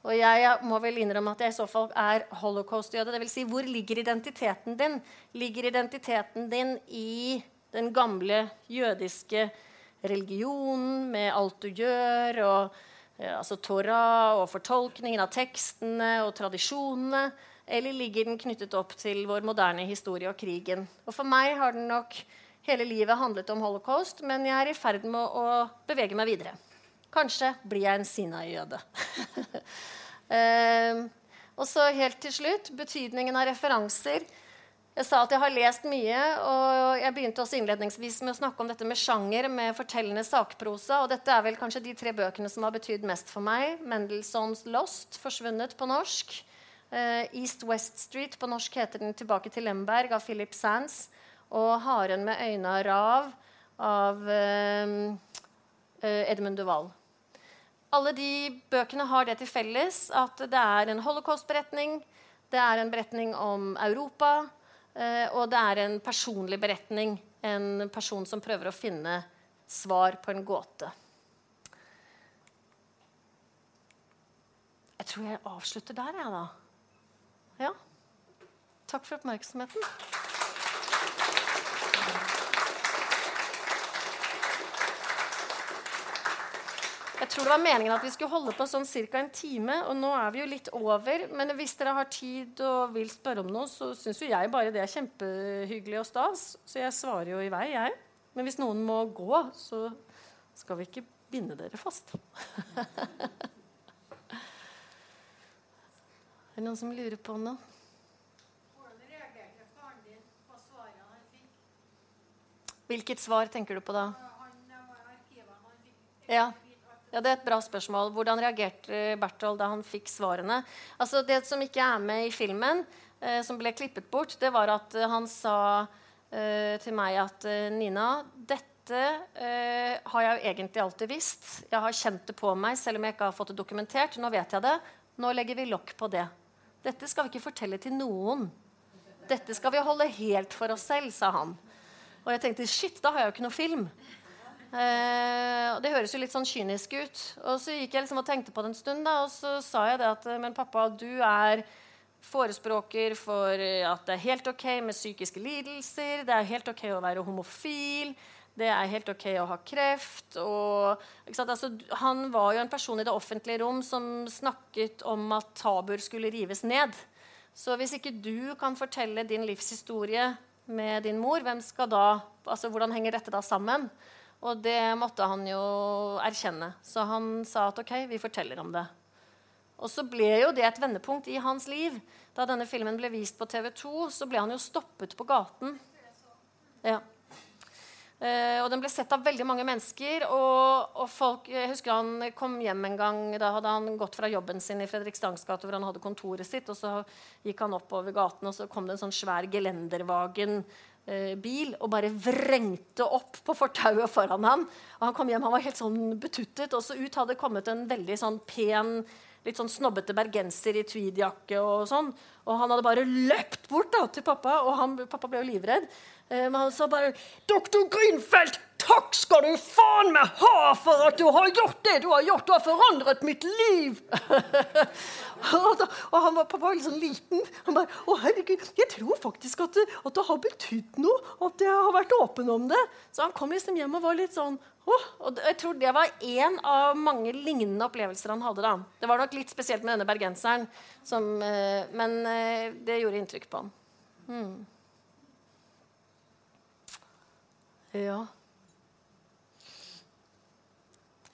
Og jeg må vel innrømme at jeg i så fall er holocaust-jøde. Dvs. Si, hvor ligger identiteten din? Ligger identiteten din i den gamle jødiske religionen med alt du gjør, og ja, altså Torah og fortolkningen av tekstene og tradisjonene? eller ligger den knyttet opp til vår moderne historie og krigen? Og For meg har den nok hele livet handlet om holocaust, men jeg er i ferd med å bevege meg videre. Kanskje blir jeg en Sinai-jøde. uh, og så helt til slutt betydningen av referanser. Jeg sa at jeg har lest mye, og jeg begynte også innledningsvis med å snakke om dette med sjanger, med fortellende sakprosa. Og dette er vel kanskje de tre bøkene som har betydd mest for meg. Mendelssohns 'Lost', 'Forsvunnet' på norsk. Uh, East West Street på norsk heter den 'Tilbake til Lemberg' av Philip Sands. Og 'Haren med øyne av rav' av uh, Edmund Duval. Alle de bøkene har det til felles at det er en holocaust-beretning, det er en beretning om Europa, uh, og det er en personlig beretning. En person som prøver å finne svar på en gåte. Jeg tror jeg avslutter der, jeg, da. Ja. Takk for oppmerksomheten. Tror det var meningen at vi skulle holde på sånn ca. en time. Og nå er vi jo litt over. Men hvis dere har tid og vil spørre om noe, så syns jo jeg bare det er kjempehyggelig og stas. Så jeg svarer jo i vei, jeg. Men hvis noen må gå, så skal vi ikke binde dere fast. er det noen som lurer på noe? Hvilket svar tenker du på da? Ja. Ja, Det er et bra spørsmål. Hvordan reagerte Berthold da han fikk svarene? Altså, Det som ikke er med i filmen, eh, som ble klippet bort, det var at eh, han sa eh, til meg at eh, Nina, dette eh, har jeg jo egentlig alltid visst. Jeg har kjent det på meg, selv om jeg ikke har fått det dokumentert. Nå vet jeg det. Nå legger vi lokk på det. Dette skal vi ikke fortelle til noen. Dette skal vi holde helt for oss selv, sa han. Og jeg tenkte shit, da har jeg jo ikke noe film. Eh, og Det høres jo litt sånn kynisk ut. Og så gikk jeg liksom og tenkte på det en stund, da, og så sa jeg det at Men pappa, du er forespråker for at det er helt ok med psykiske lidelser. Det er helt ok å være homofil. Det er helt ok å ha kreft. Og, altså, han var jo en person i det offentlige rom som snakket om at tabuer skulle rives ned. Så hvis ikke du kan fortelle din livshistorie med din mor, hvem skal da, altså hvordan henger dette da sammen? Og det måtte han jo erkjenne. Så han sa at OK, vi forteller om det. Og så ble jo det et vendepunkt i hans liv. Da denne filmen ble vist på TV 2, så ble han jo stoppet på gaten. Ja. Uh, og den ble sett av veldig mange mennesker. Og, og, folk, jeg husker han kom hjem en gang. Da hadde han gått fra jobben sin i Fredriksstads gate, hvor han hadde kontoret sitt. Og så gikk han oppover gaten, og så kom det en sånn svær gelendervagen bil og bare vrengte opp på fortauet foran ham. Og Han kom hjem, han var helt sånn betuttet. Og så ut hadde kommet en veldig sånn pen, litt sånn snobbete bergenser i tweedjakke. Og sånn. Og han hadde bare løpt bort da, til pappa, og han, pappa ble jo livredd. Eh, men han sa bare 'Doktor Grinfeldt, takk skal du faen meg ha for at du har gjort det du har gjort! Du har forandret mitt liv!' og han var, pappa litt sånn liten. Han bare 'Å, herregud, jeg tror faktisk at det, at det har betydd noe. At jeg har vært åpen om det.' Så han kom liksom hjem og var litt sånn oh, og Jeg tror det var én av mange lignende opplevelser han hadde. da. Det var nok litt spesielt med denne bergenseren, som, eh, men eh, det gjorde inntrykk på ham. Hmm. Ja.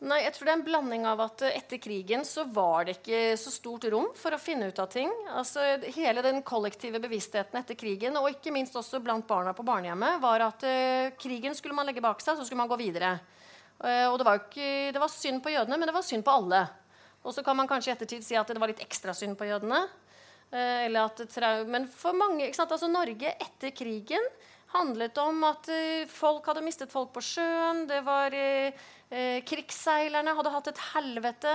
Nei, jeg tror det er en blanding av at etter krigen så var det ikke så stort rom for å finne ut av ting. Altså, hele den kollektive bevisstheten etter krigen, og ikke minst også blant barna på barnehjemmet, var at uh, krigen skulle man legge bak seg, så skulle man gå videre. Uh, og det var, ikke, det var synd på jødene, men det var synd på alle. Og så kan man kanskje i ettertid si at det var litt ekstra synd på jødene. Uh, men for mange, altså Norge etter krigen handlet om at folk hadde mistet folk på sjøen. det var... Eh, krigsseilerne hadde hatt et helvete.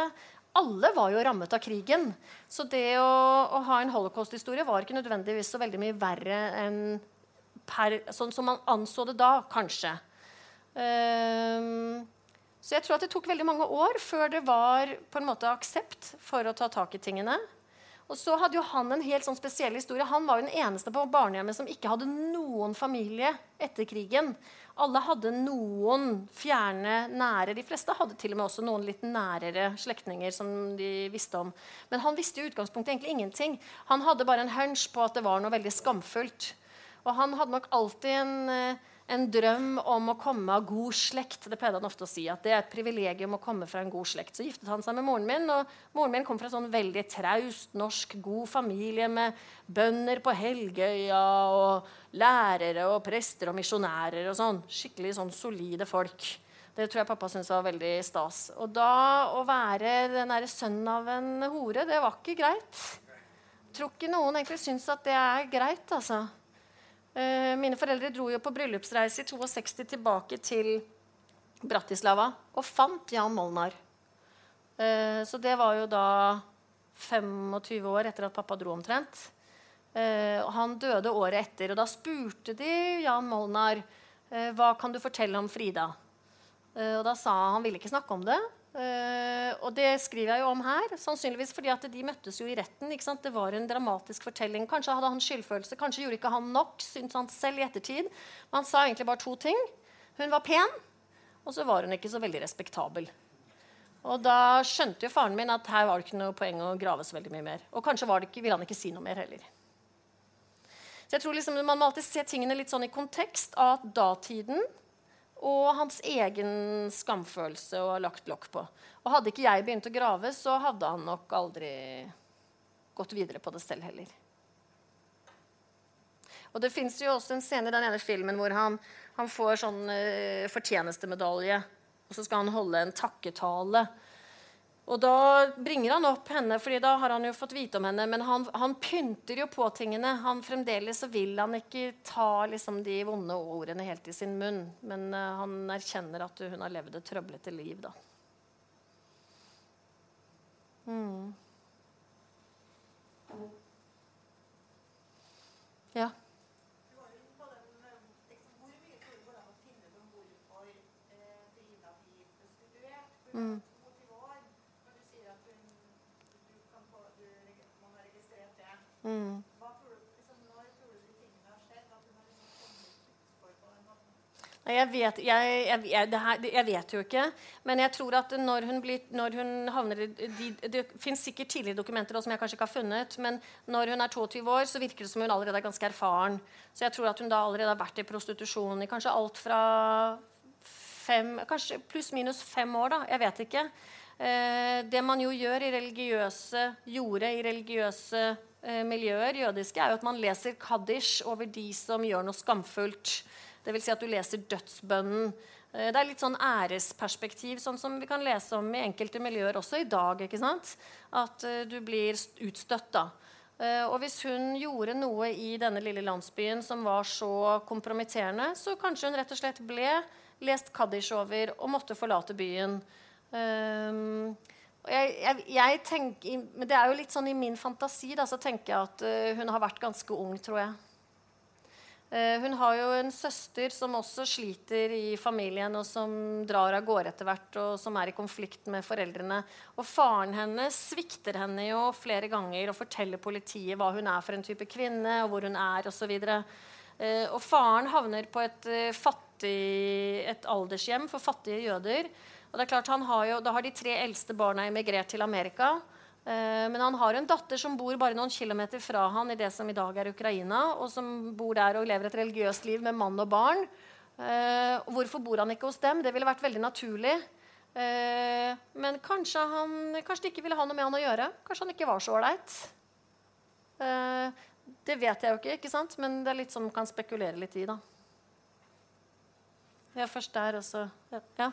Alle var jo rammet av krigen. Så det å, å ha en holocaust-historie var ikke nødvendigvis så veldig mye verre enn per, sånn som man anså det da, kanskje. Um, Så jeg tror at det tok veldig mange år før det var på en måte aksept for å ta tak i tingene. Og så hadde jo han en helt sånn spesiell historie. Han var jo den eneste på barnehjemmet som ikke hadde noen familie etter krigen. Alle hadde noen fjerne, nære. De fleste hadde til og med også noen litt nærere slektninger som de visste om. Men han visste i utgangspunktet egentlig ingenting. Han hadde bare en hunch på at det var noe veldig skamfullt. Og han hadde nok alltid en eh, en drøm om å komme av god slekt. Det pleide han ofte å si, at det er et privilegium å komme fra en god slekt. Så giftet han seg med moren min, og moren min kom fra en sånn veldig traust, norsk, god familie med bønder på Helgøya og lærere og prester og misjonærer og sånn. Skikkelig sånn solide folk. Det tror jeg pappa syntes var veldig stas. Og da å være den derre sønnen av en hore, det var ikke greit. Jeg tror ikke noen egentlig syns at det er greit, altså. Eh, mine foreldre dro jo på bryllupsreise i 62 tilbake til Bratislava og fant Jan Molnar. Eh, så det var jo da 25 år etter at pappa dro omtrent. Eh, han døde året etter, og da spurte de Jan Molnar hva kan du fortelle om Frida. Og da sa han han ville ikke snakke om det. Uh, og det skriver jeg jo om her, sannsynligvis fordi at de møttes jo i retten. Det var en dramatisk fortelling. Kanskje hadde han skyldfølelse, kanskje gjorde ikke han nok. syntes han selv i ettertid. Men han sa egentlig bare to ting. Hun var pen, og så var hun ikke så veldig respektabel. Og da skjønte jo faren min at her var det ikke noe poeng å grave så veldig mye mer. Og kanskje ikke, ville han ikke si noe mer heller. Så jeg tror liksom Man må alltid se tingene litt sånn i kontekst av at datiden og hans egen skamfølelse og lagt lokk på. Og hadde ikke jeg begynt å grave, så hadde han nok aldri gått videre på det selv heller. Og Det fins også en scene i den ene filmen hvor han, han får sånn uh, fortjenestemedalje. Og så skal han holde en takketale og da bringer han opp henne, fordi da har han jo fått vite om henne. Men han, han pynter jo på tingene. Han Fremdeles så vil han ikke ta liksom, de vonde ordene helt i sin munn. Men uh, han erkjenner at hun har levd et trøblete liv, da. Mm. Ja. Mm. Jeg vet, jeg, jeg, her, jeg vet, jo ikke. Men jeg tror at når hun, blir, når hun havner i de, Det fins sikkert tidligere dokumenter som jeg kanskje ikke har funnet. Men når hun er 22 år, så virker det som hun allerede er ganske erfaren. Så jeg tror at hun da allerede har vært i prostitusjon i kanskje alt fra fem Kanskje pluss-minus fem år, da. Jeg vet ikke. Eh, det man jo gjør i religiøse gjorde i religiøse miljøer, jødiske, er jo at man leser kaddish over de som gjør noe skamfullt. Dvs. Si at du leser dødsbønnen. Eh, det er litt sånn æresperspektiv, sånn som vi kan lese om i enkelte miljøer også i dag. ikke sant? At uh, du blir utstøtt. da. Og hvis hun gjorde noe i denne lille landsbyen som var så kompromitterende, så kanskje hun rett og slett ble lest kaddish over og måtte forlate byen. Uh, jeg, jeg, jeg, tenker, men det er jo litt sånn I min fantasi da, så tenker jeg at uh, hun har vært ganske ung, tror jeg. Uh, hun har jo en søster som også sliter i familien, og som drar av gårde etter hvert, og som er i konflikt med foreldrene. Og faren hennes svikter henne jo flere ganger og forteller politiet hva hun er for en type kvinne, og hvor hun er, osv. Uh, eh, og faren havner på et, fattig, et aldershjem for fattige jøder. Og det er klart, har jo, Da har de tre eldste barna emigrert til Amerika. Eh, men han har en datter som bor bare noen kilometer fra han i det som i dag er Ukraina, og som bor der og lever et religiøst liv med mann og barn. Eh, hvorfor bor han ikke hos dem? Det ville vært veldig naturlig. Eh, men kanskje, han, kanskje de ikke ville ha noe med han å gjøre. Kanskje han ikke var så ålreit. Eh, det vet jeg jo ikke, ikke sant? men det er litt sånn man kan spekulere litt i. da. Ja, først der, og så Ja.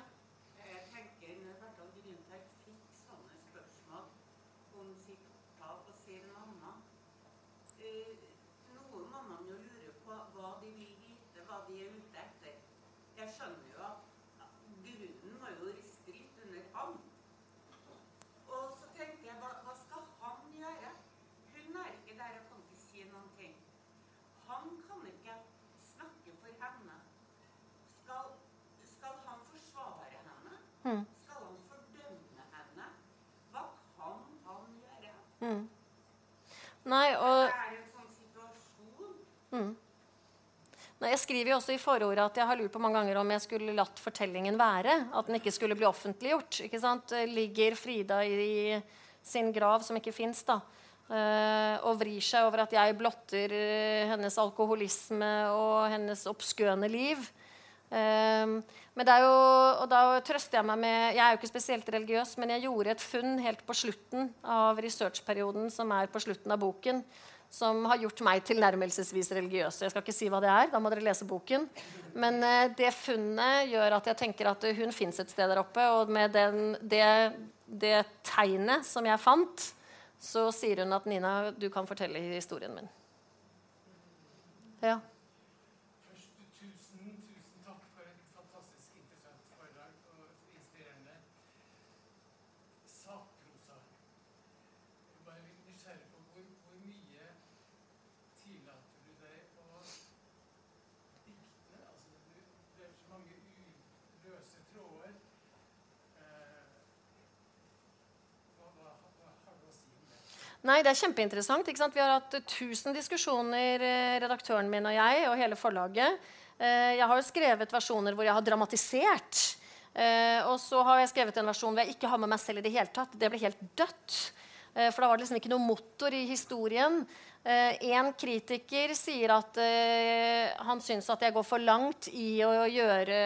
Nei, og mm. Nei, jeg skriver jo også i forordet at jeg har lurt på mange ganger om jeg skulle latt fortellingen være. At den ikke skulle bli offentliggjort. ikke sant? Ligger Frida i sin grav, som ikke fins, da, eh, og vrir seg over at jeg blotter eh, hennes alkoholisme og hennes oppskøne liv. Um, men det er jo, og da trøster jeg meg med Jeg er jo ikke spesielt religiøs, men jeg gjorde et funn helt på slutten av researchperioden, som er på slutten av boken, som har gjort meg tilnærmelsesvis religiøs. Jeg skal ikke si hva det er, da må dere lese boken. Men uh, det funnet gjør at jeg tenker at hun fins et sted der oppe. Og med den, det, det tegnet som jeg fant, så sier hun at Nina, du kan fortelle historien min. Ja. Nei, det er kjempeinteressant. Vi har hatt 1000 diskusjoner, eh, redaktøren min og jeg, og hele forlaget. Eh, jeg har jo skrevet versjoner hvor jeg har dramatisert. Eh, og så har jeg skrevet en versjon hvor jeg ikke har med meg selv i det hele tatt. Det ble helt dødt. For da var det liksom ikke noe motor i historien. Eh, en kritiker sier at eh, han syns at jeg går for langt i å gjøre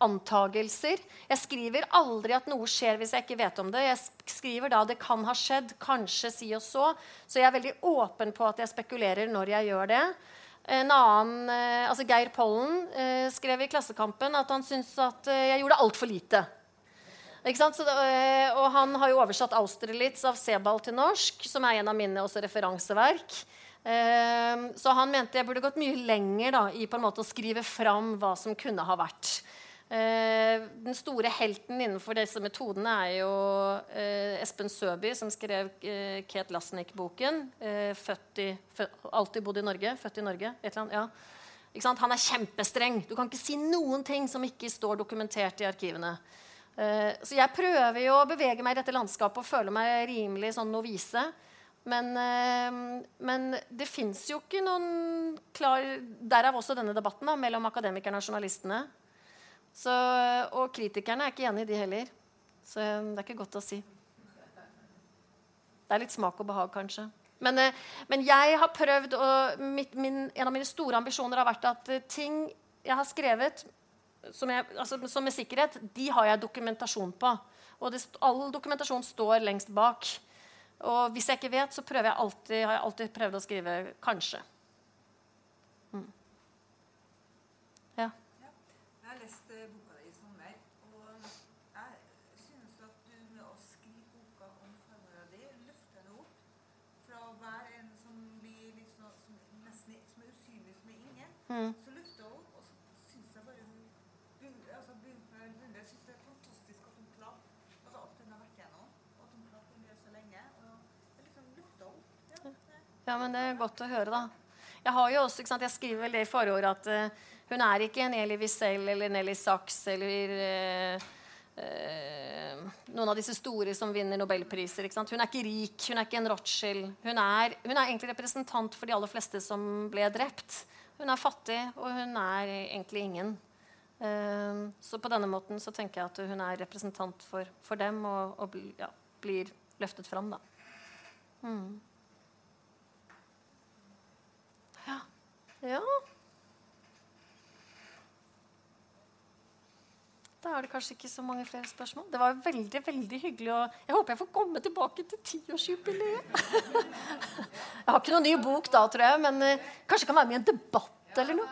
antagelser. Jeg skriver aldri at noe skjer hvis jeg ikke vet om det. Jeg skriver da det kan ha skjedd, kanskje si og så. Så jeg er veldig åpen på at jeg spekulerer når jeg gjør det. En annen, eh, altså Geir Pollen skrev i Klassekampen at han syntes at jeg gjorde altfor lite. Det, eh, og han har jo oversatt 'Austerlitz' av Sebald til norsk, som er en av mine også referanseverk. Eh, så han mente jeg burde gått mye lenger da, i på en måte å skrive fram hva som kunne ha vært. Eh, den store helten innenfor disse metodene er jo Espen Søby, som skrev Kate Lasnik-boken. alltid bodd i Norge. Født i Norge. Ja. Han er kjempestreng. Du kan ikke si noen ting som ikke står dokumentert i arkivene. Uh, så jeg prøver jo å bevege meg i dette landskapet og føle meg rimelig sånn novise. Men, uh, men det fins jo ikke noen klar Derav også denne debatten da, mellom akademikerne og journalistene. Så, og kritikerne er ikke enige, de heller. Så det er ikke godt å si. Det er litt smak og behag, kanskje. Men, men jeg har prøvd og mitt, min, En av mine store ambisjoner har vært at ting jeg har skrevet som, jeg, altså, som med sikkerhet, de har jeg dokumentasjon på. Og det, all dokumentasjon står lengst bak. Og hvis jeg ikke vet, så jeg alltid, har jeg alltid prøvd å skrive 'kanskje'. Mm.
Ja. ja. Jeg har lest uh, boka di i sommer, og jeg synes at du med å skrive boka om farmora di løfter henne opp fra å være en som blir sånn, som, nesten, som er usynlig, som er ingen. Mm.
Ja, men Det er godt å høre, da. Jeg har jo også, ikke sant, jeg skriver vel det i forordet at uh, hun er ikke en Eli Wiesel eller Nelly Sachs eller uh, uh, noen av disse store som vinner nobelpriser. Ikke sant? Hun er ikke rik, hun er ikke en Rothschild. Hun er, hun er, egentlig representant for de aller fleste som ble drept. Hun er fattig, og hun er egentlig ingen. så på denne måten så tenker jeg at hun er representant for, for dem og, og ja, blir løftet fram. da. Mm. Ja. Da er det kanskje ikke så mange flere spørsmål. Det var veldig veldig hyggelig. Jeg håper jeg får komme tilbake til tiårsjubileet. jeg har ikke noen ny bok da, tror jeg, men uh, kanskje jeg kan være med i en debatt eller noe.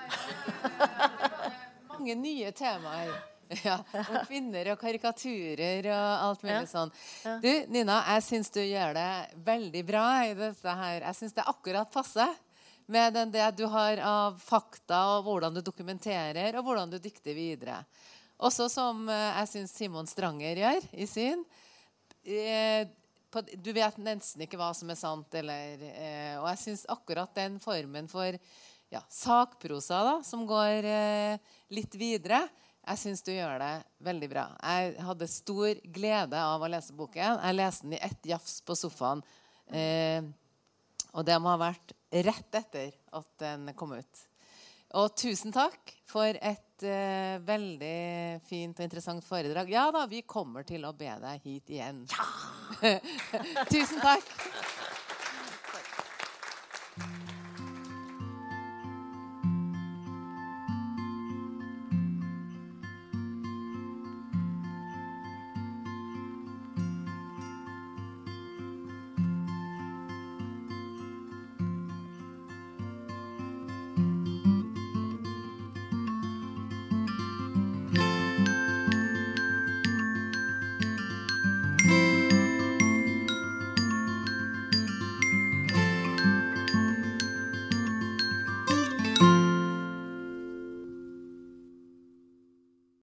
mange nye temaer. Ja, Om kvinner og karikaturer og alt mulig sånn. Du, Nina, jeg syns du gjør det veldig bra i dette her. Jeg syns det er akkurat passe med det du har av fakta, og hvordan du dokumenterer, og hvordan du dikter videre. Også som eh, jeg syns Simon Stranger gjør i sin. Eh, du vet nesten ikke hva som er sant, eller eh, Og jeg syns akkurat den formen for ja, sakprosa da, som går litt videre, jeg syns du gjør det veldig bra. Jeg hadde stor glede av å lese boken. Jeg leste den i ett jafs på sofaen Eh, og det må ha vært rett etter at den kom ut. Og tusen takk for et uh, veldig fint og interessant foredrag. Ja da, vi kommer til å be deg hit igjen. Ja! tusen takk.